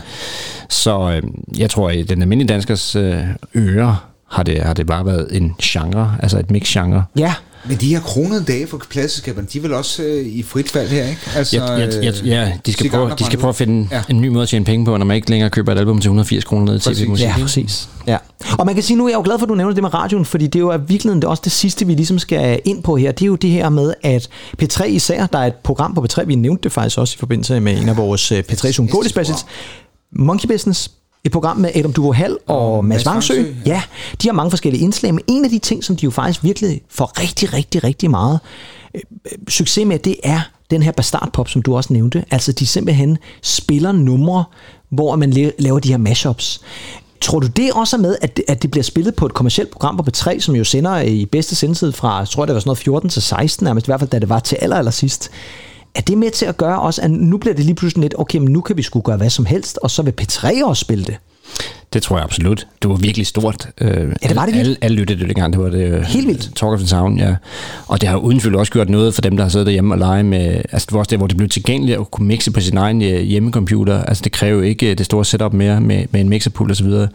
Så øh, jeg tror, at den almindelige danskers øh, ører har det, har det bare været en genre, altså et mix-genre. Ja, Men de her kronede dage for pladselskaberne, de er vel også øh, i frit fald her, ikke? Altså, Ja, ja, ja, ja de, skal prøve, de skal prøve at finde Ja. en ny måde at tjene penge på, når man ikke længere køber et album til 180 kroner ned Præcis. tv-musik. Ja, præcis. Ja. Og man kan sige, nu er jeg jo glad for, at du nævner det med radioen, fordi det er jo i virkeligheden det er også det sidste, vi ligesom skal ind på her. Det er jo det her med, at P3 især, der er et program på P3, vi nævnte det faktisk også i forbindelse med en af vores øh, P3 Sungoli Specials, Monkey Business, et program med Adam Duvo Hall og Mads Mads Vangsø. Vangsø, Ja, de har mange forskellige indslag, men en af de ting, som de jo faktisk virkelig får rigtig, rigtig, rigtig meget øh, succes med, det er den her bastardpop, som du også nævnte. Altså, de simpelthen spiller numre, hvor man la- laver de her mashups. Tror du det også er med, at det, at det bliver spillet på et kommercielt program på P3, som jo sender i bedste sendtid fra, jeg tror det var sådan noget 14 til 16, nærmest i hvert fald da det var til aller, aller sidst. Er det med til at gøre også, at nu bliver det lige pludselig lidt, okay, men nu kan vi sgu gøre hvad som helst, og så vil P3 også spille det? Det tror jeg absolut. Det var virkelig stort. Øh, Ja, det var det alle, virkelig. alle lyttede det dengang. Det var det, øh, Helt vildt. Talk of the Town, ja. Og det har uden tvivl også gjort noget for dem, der har siddet derhjemme og lege med... Altså det var også der, hvor det blev tilgængeligt at kunne mixe på sin egen øh, hjemmecomputer. Altså det kræver ikke øh, det store setup mere med, med en mixerpool og så videre.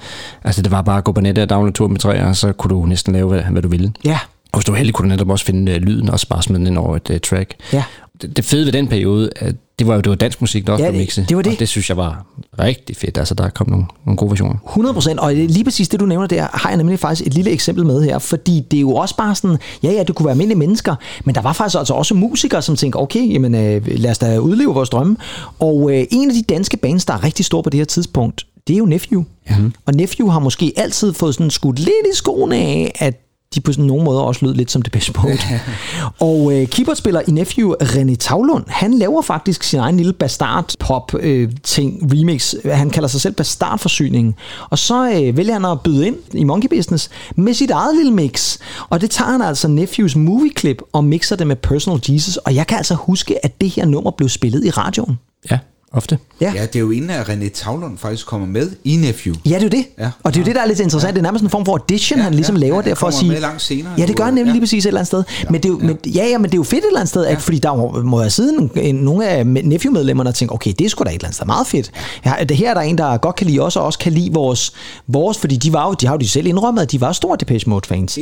Altså det var bare at gå på nettet og downloade to med tre, og så kunne du næsten lave, hvad, hvad du ville. Ja. Og hvis du var heldig, kunne du netop også finde lyden og bare smide den ind over et øh, track. Ja. Det, fede ved den periode, at det var jo det var dansk musik, der også Ja, blev mixet. det var det. Og det synes jeg var rigtig fedt. Altså der kom nogle, nogle gode versioner. 100 procent, og lige præcis det, du nævner der, har jeg nemlig faktisk et lille eksempel med her, fordi det er jo også bare sådan, ja ja, det kunne være almindelige mennesker, men der var faktisk altså også musikere, som tænker, okay, jamen øh, lad os da udleve vores drømme. Og øh, en af de danske bands, der er rigtig stor på det her tidspunkt, det er jo Nephew. Ja. Og Nephew har måske altid fået sådan skudt lidt i skoene af, at de på sådan nogle måder også lød lidt som det bedste punkt. *laughs* og øh, keyboardspiller i Nephew, René Tavlund, han laver faktisk sin egen lille bastard-pop-ting, remix. Han kalder sig selv Bastardforsyningen. Og så øh, vælger han at byde ind i Monkey Business med sit eget lille mix. Og det tager han altså Nephews movie clip og mixer det med Personal Jesus. Og jeg kan altså huske, at det her nummer blev spillet i radioen. Ja, ofte. Ja. Ja, det er jo inden, at René Tavlund faktisk kommer med i Nephew. Ja, det er jo det. Ja. Og det er jo det, der er lidt interessant. Det er nærmest en form for audition, Ja, han ligesom ja, laver ja, der for at sige... med langt senere, Ja, det gør han nemlig ja. lige præcis et eller andet sted. Men det er jo, men, ja, ja, men det er jo fedt et eller andet sted, at, fordi der må, jeg sidde en, en, nogle af Nephew-medlemmerne og tænke, okay, det er sgu da et eller andet sted meget fedt. Ja, det her er der en, der godt kan lide os, og også kan lide vores, vores fordi de, var jo, de har jo de selv indrømmet, at de var store Depeche Mode-fans.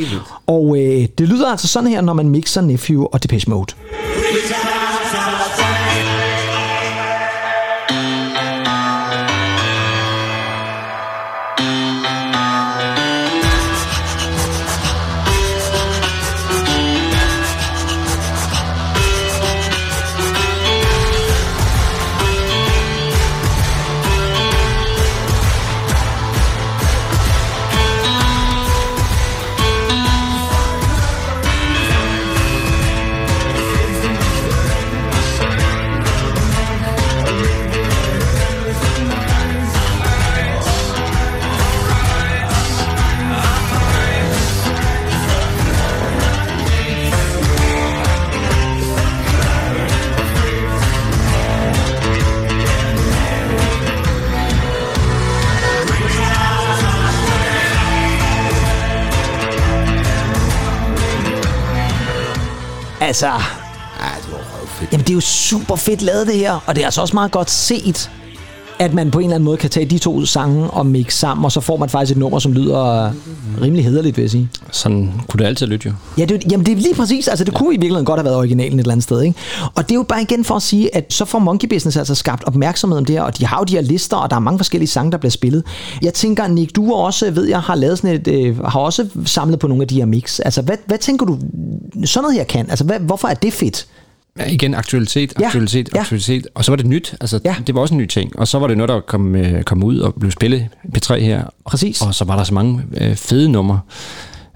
Og øh, det lyder altså sådan her, når man mixer Nephew og Depeche Mode. Altså, Ja, det var røvfedt. Jamen, det er jo super fedt lavet, det her. Og det er altså også meget godt set. At man på en eller anden måde kan tage de to sange og mixe sammen, og så får man faktisk et nummer, som lyder rimelig hederligt, vil jeg sige. Sådan kunne det altid lytte jo. Ja, det, jamen det er lige præcis. Altså, det kunne i virkeligheden godt have været originalen et eller andet sted. Ikke? Og det er jo bare igen for at sige, at så får Monkey Business altså skabt opmærksomhed om det her, og de har jo de her lister, og der er mange forskellige sange, der bliver spillet. Jeg tænker, Nick, du også, ved jeg, har lavet sådan et, øh, har også samlet på nogle af de her mix. Altså, hvad, hvad tænker du, sådan noget her kan? Altså, hvad, hvorfor er det fedt? Ja, igen, aktualitet, aktualitet, ja. aktualitet. Og så var det nyt. Altså, ja. det var også en ny ting. Og så var det noget, der kom, øh, kom ud og blev spillet P3 her. Præcis. Og så var der så mange øh, fede numre.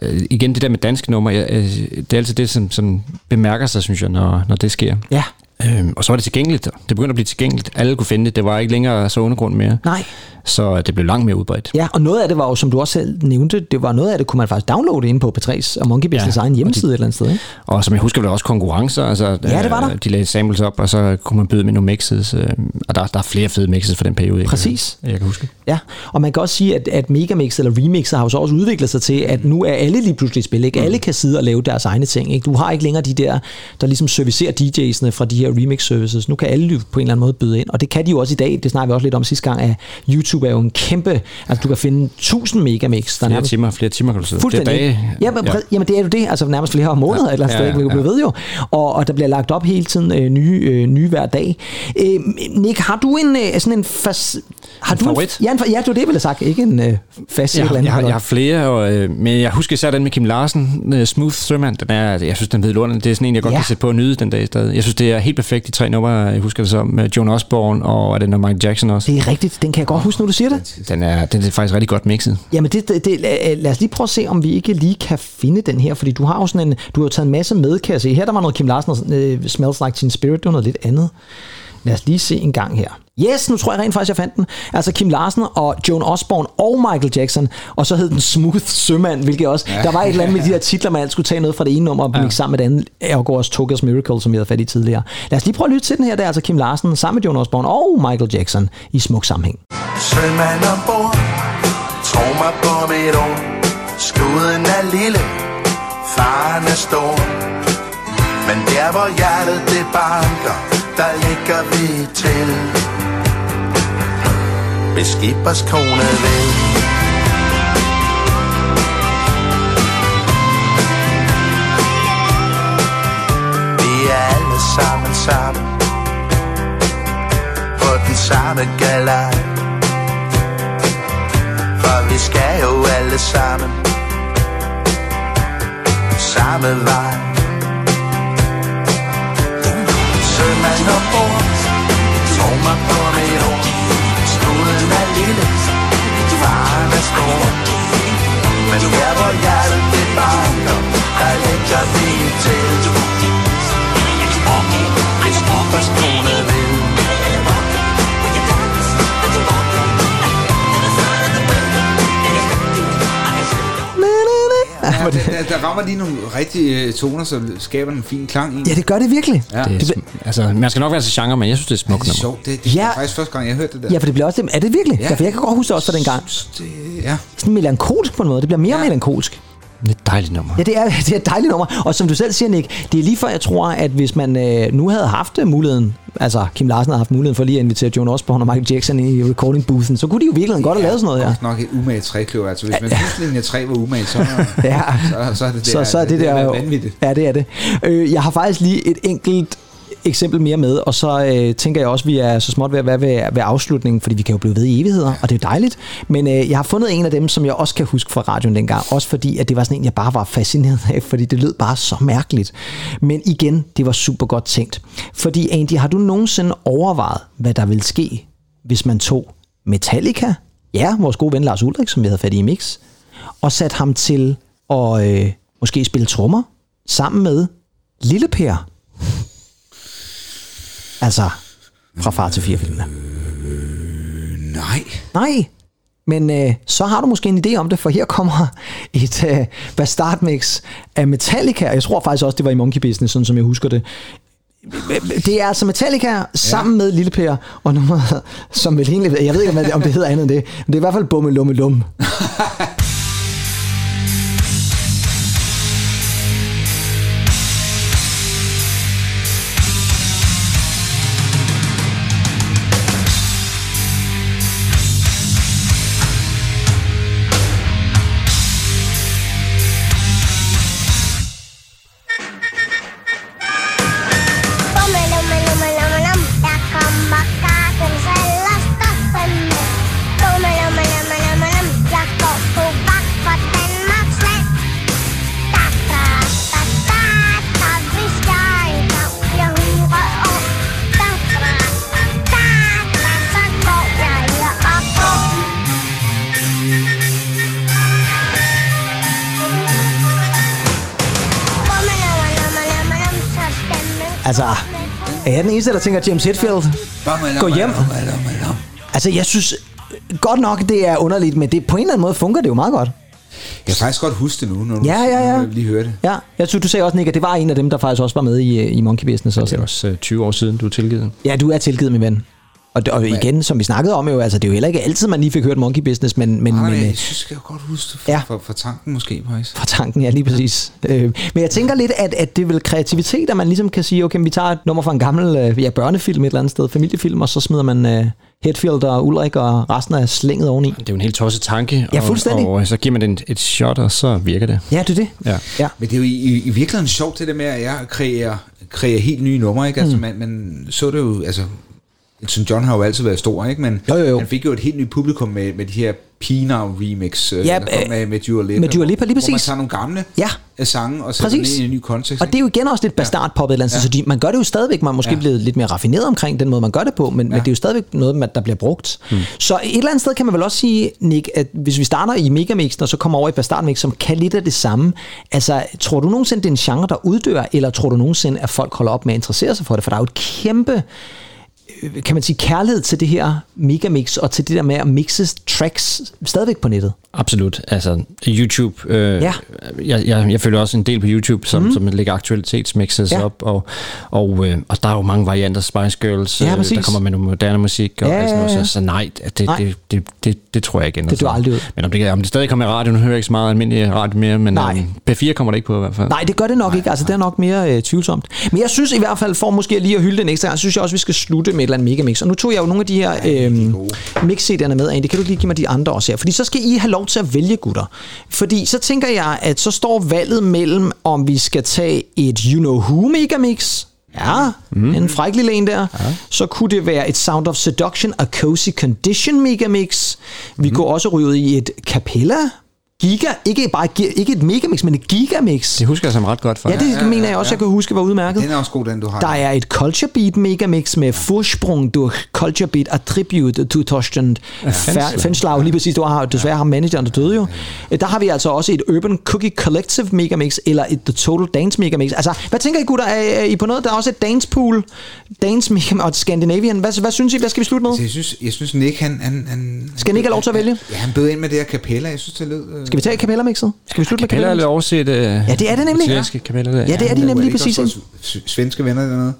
Øh, igen, det der med danske numre, øh, det er altid det, som, som bemærker sig, synes jeg, når, når det sker. Ja. Øhm, og så var det tilgængeligt. Det begyndte at blive tilgængeligt. Alle kunne finde det. Det var ikke længere så undergrund mere. Nej. Så det blev langt mere udbredt. Ja, og noget af det var jo, som du også selv nævnte, det var noget af det, kunne man faktisk downloade inde på P3's og Monkey Business ja, egen hjemmeside et eller andet sted. Ikke? Og som jeg husker, var der også konkurrencer. Altså, Ja, det var der. øh, De lagde samples op, og så kunne man byde med nogle mixes. Øh, og der, der er flere fede mixes for den periode. jeg kan- Præcis. Jeg kan huske. Ja, og man kan også sige, at, at Megamix eller Remixer har jo så også udviklet sig til, at nu er alle lige pludselig spil. Ikke? Alle kan sidde og lave deres egne ting. Ikke? Du har ikke længere de der, der ligesom servicerer DJ'sene fra de her remix services. Nu kan alle jo på en eller anden måde byde ind, og det kan de jo også i dag. Det snakker vi også lidt om sidste gang, at YouTube er jo en kæmpe... Altså, du kan finde 1000 Megamix. Der Flere nærmest- timer, flere timer kan du sidde. Flere Fuldstændig. dage. Ja, men, ja. Jamen det er jo det, altså nærmest flere måneder ja. eller et Ja, ja, ja, ved jo. Og, og der bliver lagt op hele tiden øh, nye, øh, nye hver dag. Øh, Nick, har du en øh, sådan en fas... Har En du favorit? En, ja, en, ja, det var det, jeg ville sagt. Ikke en øh, fast Jeg, eller andet. jeg, har, jeg har flere, og, øh, men jeg husker især den med Kim Larsen, øh, Smooth Thurman. Den er, jeg synes, den ved lorten. Det er sådan en, jeg godt Ja. kan sætte på og nyde den dag stadig. Jeg synes, det er helt perfekt, de tre numre. Jeg husker det som med Joan Osborne, og er det noget Michael Jackson også. Det er rigtigt, den kan jeg godt huske, når du siger det. Den er, den er faktisk rigtig godt mixet. Jamen, det, det, det, lad- os lige prøve at se, om vi ikke lige kan finde den her, fordi du har jo sådan en, du har jo taget en masse med, kan jeg se. Her der var noget Kim Larsen, øh, Smells Like Teen Spirit, det var noget lidt andet. Lad os lige se en gang her. Yes, nu tror jeg rent faktisk, jeg fandt den. Altså Kim Larsen og Joan Osborne og Michael Jackson, og så hed den Smooth Sømand, hvilket også, ja. der var et eller andet med de her titler, man altid skulle tage noget fra det ene nummer og ja. sammen med det andet. Ergo også Togas Miracle, som vi havde fat i tidligere. Lad os lige prøve at lytte til den her, der er altså Kim Larsen sammen med Joan Osborne og Michael Jackson i smuk sammenhæng. Sømand ombord, tro mig på mit ord. Skuden er lille, faren er stor. Men der hvor hjertet det banker, der ligger vi til. Hvis skibers kone vil. Vi er alle sammen sammen på den samme galej. For vi skal jo alle sammen samme vej. Men der hvor hjertet det banker, der ligger vi til. Hvis vil. Ja, der, der, der rammer lige nogle rigtige øh, toner, som skaber en fin klang i. Ja, det gør det virkelig. Ja. Det er, altså, man skal nok være til genre, men jeg synes, det er smukt Det er sjovt. Det, det Ja. er faktisk første gang, jeg har hørt det der. Ja, for det bliver også det. Er det virkelig? Ja. Ja. ja for jeg kan godt huske det også fra den gang. Det, ja. Sådan melankolsk på en måde. Det bliver mere ja. melankolsk. Det er et dejligt nummer. Ja, det er, *laughs* det er et dejligt nummer. Og som du selv siger, Nick, det er lige før, jeg tror, at hvis man øh, nu havde haft øh, muligheden, altså Kim Larsen havde haft muligheden for lige at invitere Joan Osborne og Michael Jackson i recording boothen, så kunne de jo virkelig godt have lavet sådan noget her. Godt nok et umage trækløver. Altså, hvis man synes, linje 3 var umage, så, *laughs* Ja. så, så er det, så, så er det, der er jo- vanvittigt. Ja, det er det. Øh, jeg har faktisk lige et enkelt eksempel mere med, og så øh, tænker jeg også, at vi er så småt ved at være ved, ved afslutningen, fordi vi kan jo blive ved i evigheder, og det er jo dejligt. Men øh, jeg har fundet en af dem, som jeg også kan huske fra radioen dengang, også fordi, at det var sådan en, jeg bare var fascineret af, fordi det lød bare så mærkeligt. Men igen, det var super godt tænkt. Fordi Andy, har du nogensinde overvejet, hvad der ville ske, hvis man tog Metallica, ja, vores gode ven Lars Ulrik, som vi havde fat i i Mix, og satte ham til at øh, måske spille trommer sammen med Lille Per. Altså, fra far til fire filmene. Nej. Nej, men øh, så har du måske en idé om det, for her kommer et øh, bastardmix af Metallica. Jeg tror faktisk også, det var i Monkey Business, sådan som jeg husker det. Det er altså Metallica sammen med Lille Per, og nummeret, som vel egentlig, jeg ved ikke, om det- om det hedder andet end det, men det er i hvert fald Bumme Lumme Lum. *laughs* Altså, er jeg den eneste, der tænker James Hetfield? Gå hjem. Altså, jeg synes godt nok, det er underligt, men det, på en eller anden måde fungerer det jo meget godt. Jeg kan faktisk godt huske det nu, når du Ja, ja, ja. jeg lige hører det. Ja, jeg synes, du sagde også, Nick, at det var en af dem, der faktisk også var med i, øh, i Monkey Business. Også. Det er også øh, 20 år siden, du er tilgivet. Ja, du er tilgivet, min ven. Og, det, og igen, som vi snakkede om jo, altså det er jo heller ikke altid, man lige fik hørt Monkey Business, men... men, men men øh, jeg synes, jeg kan godt huske det for, Ja. for, for tanken måske, faktisk. fra tanken, ja, lige præcis. Øh, men jeg tænker lidt, at, at det er vel kreativitet, at man ligesom kan sige, okay, vi tager et nummer fra en gammel øh, ja, børnefilm et eller andet sted, familiefilm, og så smider man øh, Hetfield og Ulrik og resten af slænget oveni. Det er jo en helt tosset tanke. Ja, og- fuldstændig. Og, og så giver man den et shot, og så virker det. Ja, det er det. Ja. Ja. Men det er jo i, i, i virkeligheden sjovt, det der med, at jeg kreerer, kreerer helt nye numre, ikke? Altså, Mm. man, man så det jo, altså, Elton John har jo altid været stor, ikke? Men Jo, jo, jo. han fik jo et helt nyt publikum med, med de her Pina remix, øh, Ja, kom øh, med, med Dua Lipa. med Dua Lipa, lige Hvor man præcis. tager nogle gamle Ja. øh, sange og sætter Præcis. dem ind i en ny kontekst. Og det er jo igen også lidt bastardpop et eller andet ja. så de, man gør det jo stadigvæk, man er måske ja. Ja. blevet lidt mere raffineret omkring den måde, man gør det på, men, ja. men det er jo stadigvæk noget, der bliver brugt. Hmm. Så et eller andet sted kan man vel også sige, Nick, at hvis vi starter i megamixen, og så kommer over i bastardmix, som kan lidt af det samme, altså tror du nogensinde, det er en genre, der uddør, eller tror du nogensinde, at folk holder op med at interessere sig for det? For der er jo et kæmpe kan man sige, kærlighed til det her megamix, og til det der med at mixe tracks stadigvæk på nettet. Absolut. Altså, YouTube. Øh, Ja. jeg, jeg, jeg følger også en del på YouTube, som, mm. som lægger aktualitetsmixes Ja. op, og, og, øh, og der er jo mange varianter. Spice Girls, Ja, øh, der kommer med noget moderne musik, og Ja, ja, sådan noget, så, så nej, det, Nej. det, det, det, det tror jeg ikke Det sig. aldrig ud. Men om det, om det stadig kommer i radio, nu hører jeg ikke så meget almindelig radio mere, men Nej. øh, P4 kommer det ikke på i hvert fald. Nej, det gør det nok ikke. Altså, det er nok mere øh, tvivlsomt. Men jeg synes i hvert fald, for måske lige at hylde den ekstra gang, synes jeg også, vi skal slutte med eller andet megamix. Og nu tog jeg jo nogle af de her øh, mix-CD'erne med, Andy. Kan du lige give mig de andre også her? Fordi så skal I have lov til at vælge, gutter. Fordi så tænker jeg, at så står valget mellem, om vi skal tage et You Know Who megamix, Ja, mm. en fræk lille en der. Ja. Så kunne det være et Sound of Seduction og Cozy Condition megamix. Vi mm. kunne også ryge i et Capella Giga, ikke bare ikke et megamix, men et gigamix. Det husker jeg som ret godt for. Ja, det ja, mener jeg også, jeg kan huske var udmærket. Den er også god, den du har. Der er et Culture Beat megamix med Vorsprung durch Culture Beat Attribute to Torsten Ja, Fenslag. Fenslag. Lige præcis, du har desværre ham manageren, der døde jo. Der har vi altså også et Urban Cookie Collective megamix, eller et The Total Dance megamix. Altså, hvad tænker I gutter? Er, er I på noget? Der er også et Dance Pool, Dance megamix og Scandinavian. Hvad, hvad synes I? Hvad skal vi slutte med? Altså, jeg synes, jeg synes Nick, han... han, han Skal Nick have lov til at vælge? Ja, han bød ind med det her kapella. Jeg synes, det lød... Øh, Skal vi tage Capella-mixet? Skal vi slutte med Kapella er lidt Capella? overset. Øh, Ja, det er det nemlig. Italienske kapella. Der. Ja, det er de nemlig lige præcis. Svenske venner dernede.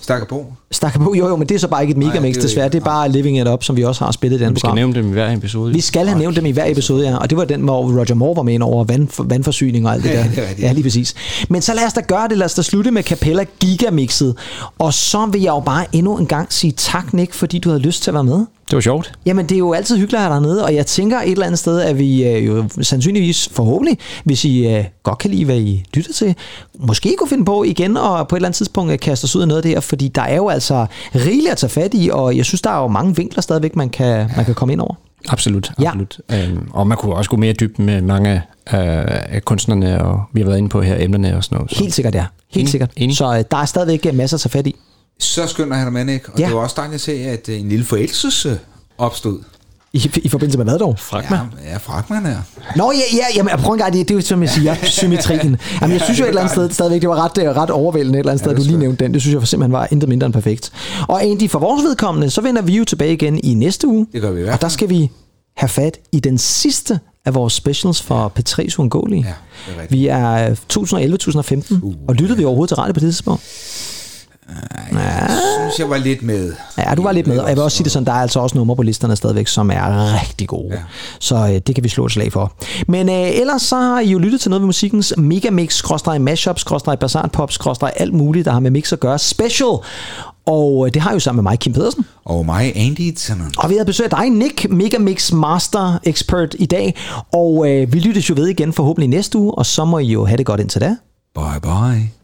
Stakker på. Stakker på, jo jo, men det er så bare ikke et er jo desværre. Det er bare Living It Up, som vi også har spillet i den Vi skal program. nævne dem i hver episode. Vi skal have nævnt dem i hver episode, ja. Og det var den, hvor Roger Moore var med ind over vand, vandforsyning og alt det Ja, der. er. Ja, lige præcis. Men så lad os da gøre det. Lad os da slutte med Capella Gigamixet. Og så vil jeg jo bare endnu en gang sige tak, Nick, fordi du havde lyst til at være med. Det var sjovt. Jamen, det er jo altid hyggeligt at have dig nede, og jeg tænker et eller andet sted, at vi øh, jo sandsynligvis forhåbentlig, hvis I øh, godt kan lide, hvad I lytter til, måske kunne finde på igen og på et eller andet tidspunkt øh, kaste os ud af noget af det her, fordi der er jo altså rigeligt at tage fat i, og jeg synes, der er jo mange vinkler stadigvæk, man kan, man kan komme ind over. Absolut, Ja. absolut. Øhm, og man kunne også gå mere dybden med mange af, af kunstnerne, og vi har været inde på her emnerne og sådan noget. Så. Helt sikkert, ja. Helt Enig. sikkert. Enig. Så øh, der er stadigvæk øh, masser at tage fat i. Så have dig med, Nick. Og Ja. det var også dejligt at se, at øh, en lille forelskelse øh, opstod. I, I forbindelse med hvad dog? Fragma. Ja, ja Fragman er. Nå ja, ja jamen, prøv en gang, det, det er jo som jeg siger, *laughs* symmetrien. Jamen, jeg synes jo et eller andet sted stadigvæk, det var ret, øh, ret overvældende et eller andet sted, det du lige nævnte den. Det synes jeg for simpelthen var intet mindre end perfekt. Og egentlig for vores vedkommende, så vender vi jo tilbage igen i næste uge. Det gør vi i hvert Og der skal vi have fat i den sidste af vores specials for P3's Uundgåelige. Ja, det er rigtigt. Vi er 2011-2015, uh, og lyttede vi overhovedet til radio på det tidspunkt? Jeg synes, jeg var lidt med. Ja, du var lidt med, og jeg vil også sige det sådan, der er altså også numre på listerne stadigvæk, som er rigtig gode. Ja. Så øh, det kan vi slå et slag for. Men øh, ellers så har I jo lyttet til noget ved musikkens megamix, skråstrej mashup, skråstrej basarpop, skråstrej alt muligt, der har med mix at gøre. Special! Og øh, det har jeg jo sammen med mig, Kim Pedersen. Og mig, Andy Tannen. Og vi har besøgt dig, Nick, Megamix Master Expert i dag. Og øh, vi lyttes jo ved igen forhåbentlig næste uge, og så må I jo have det godt indtil da. Bye bye.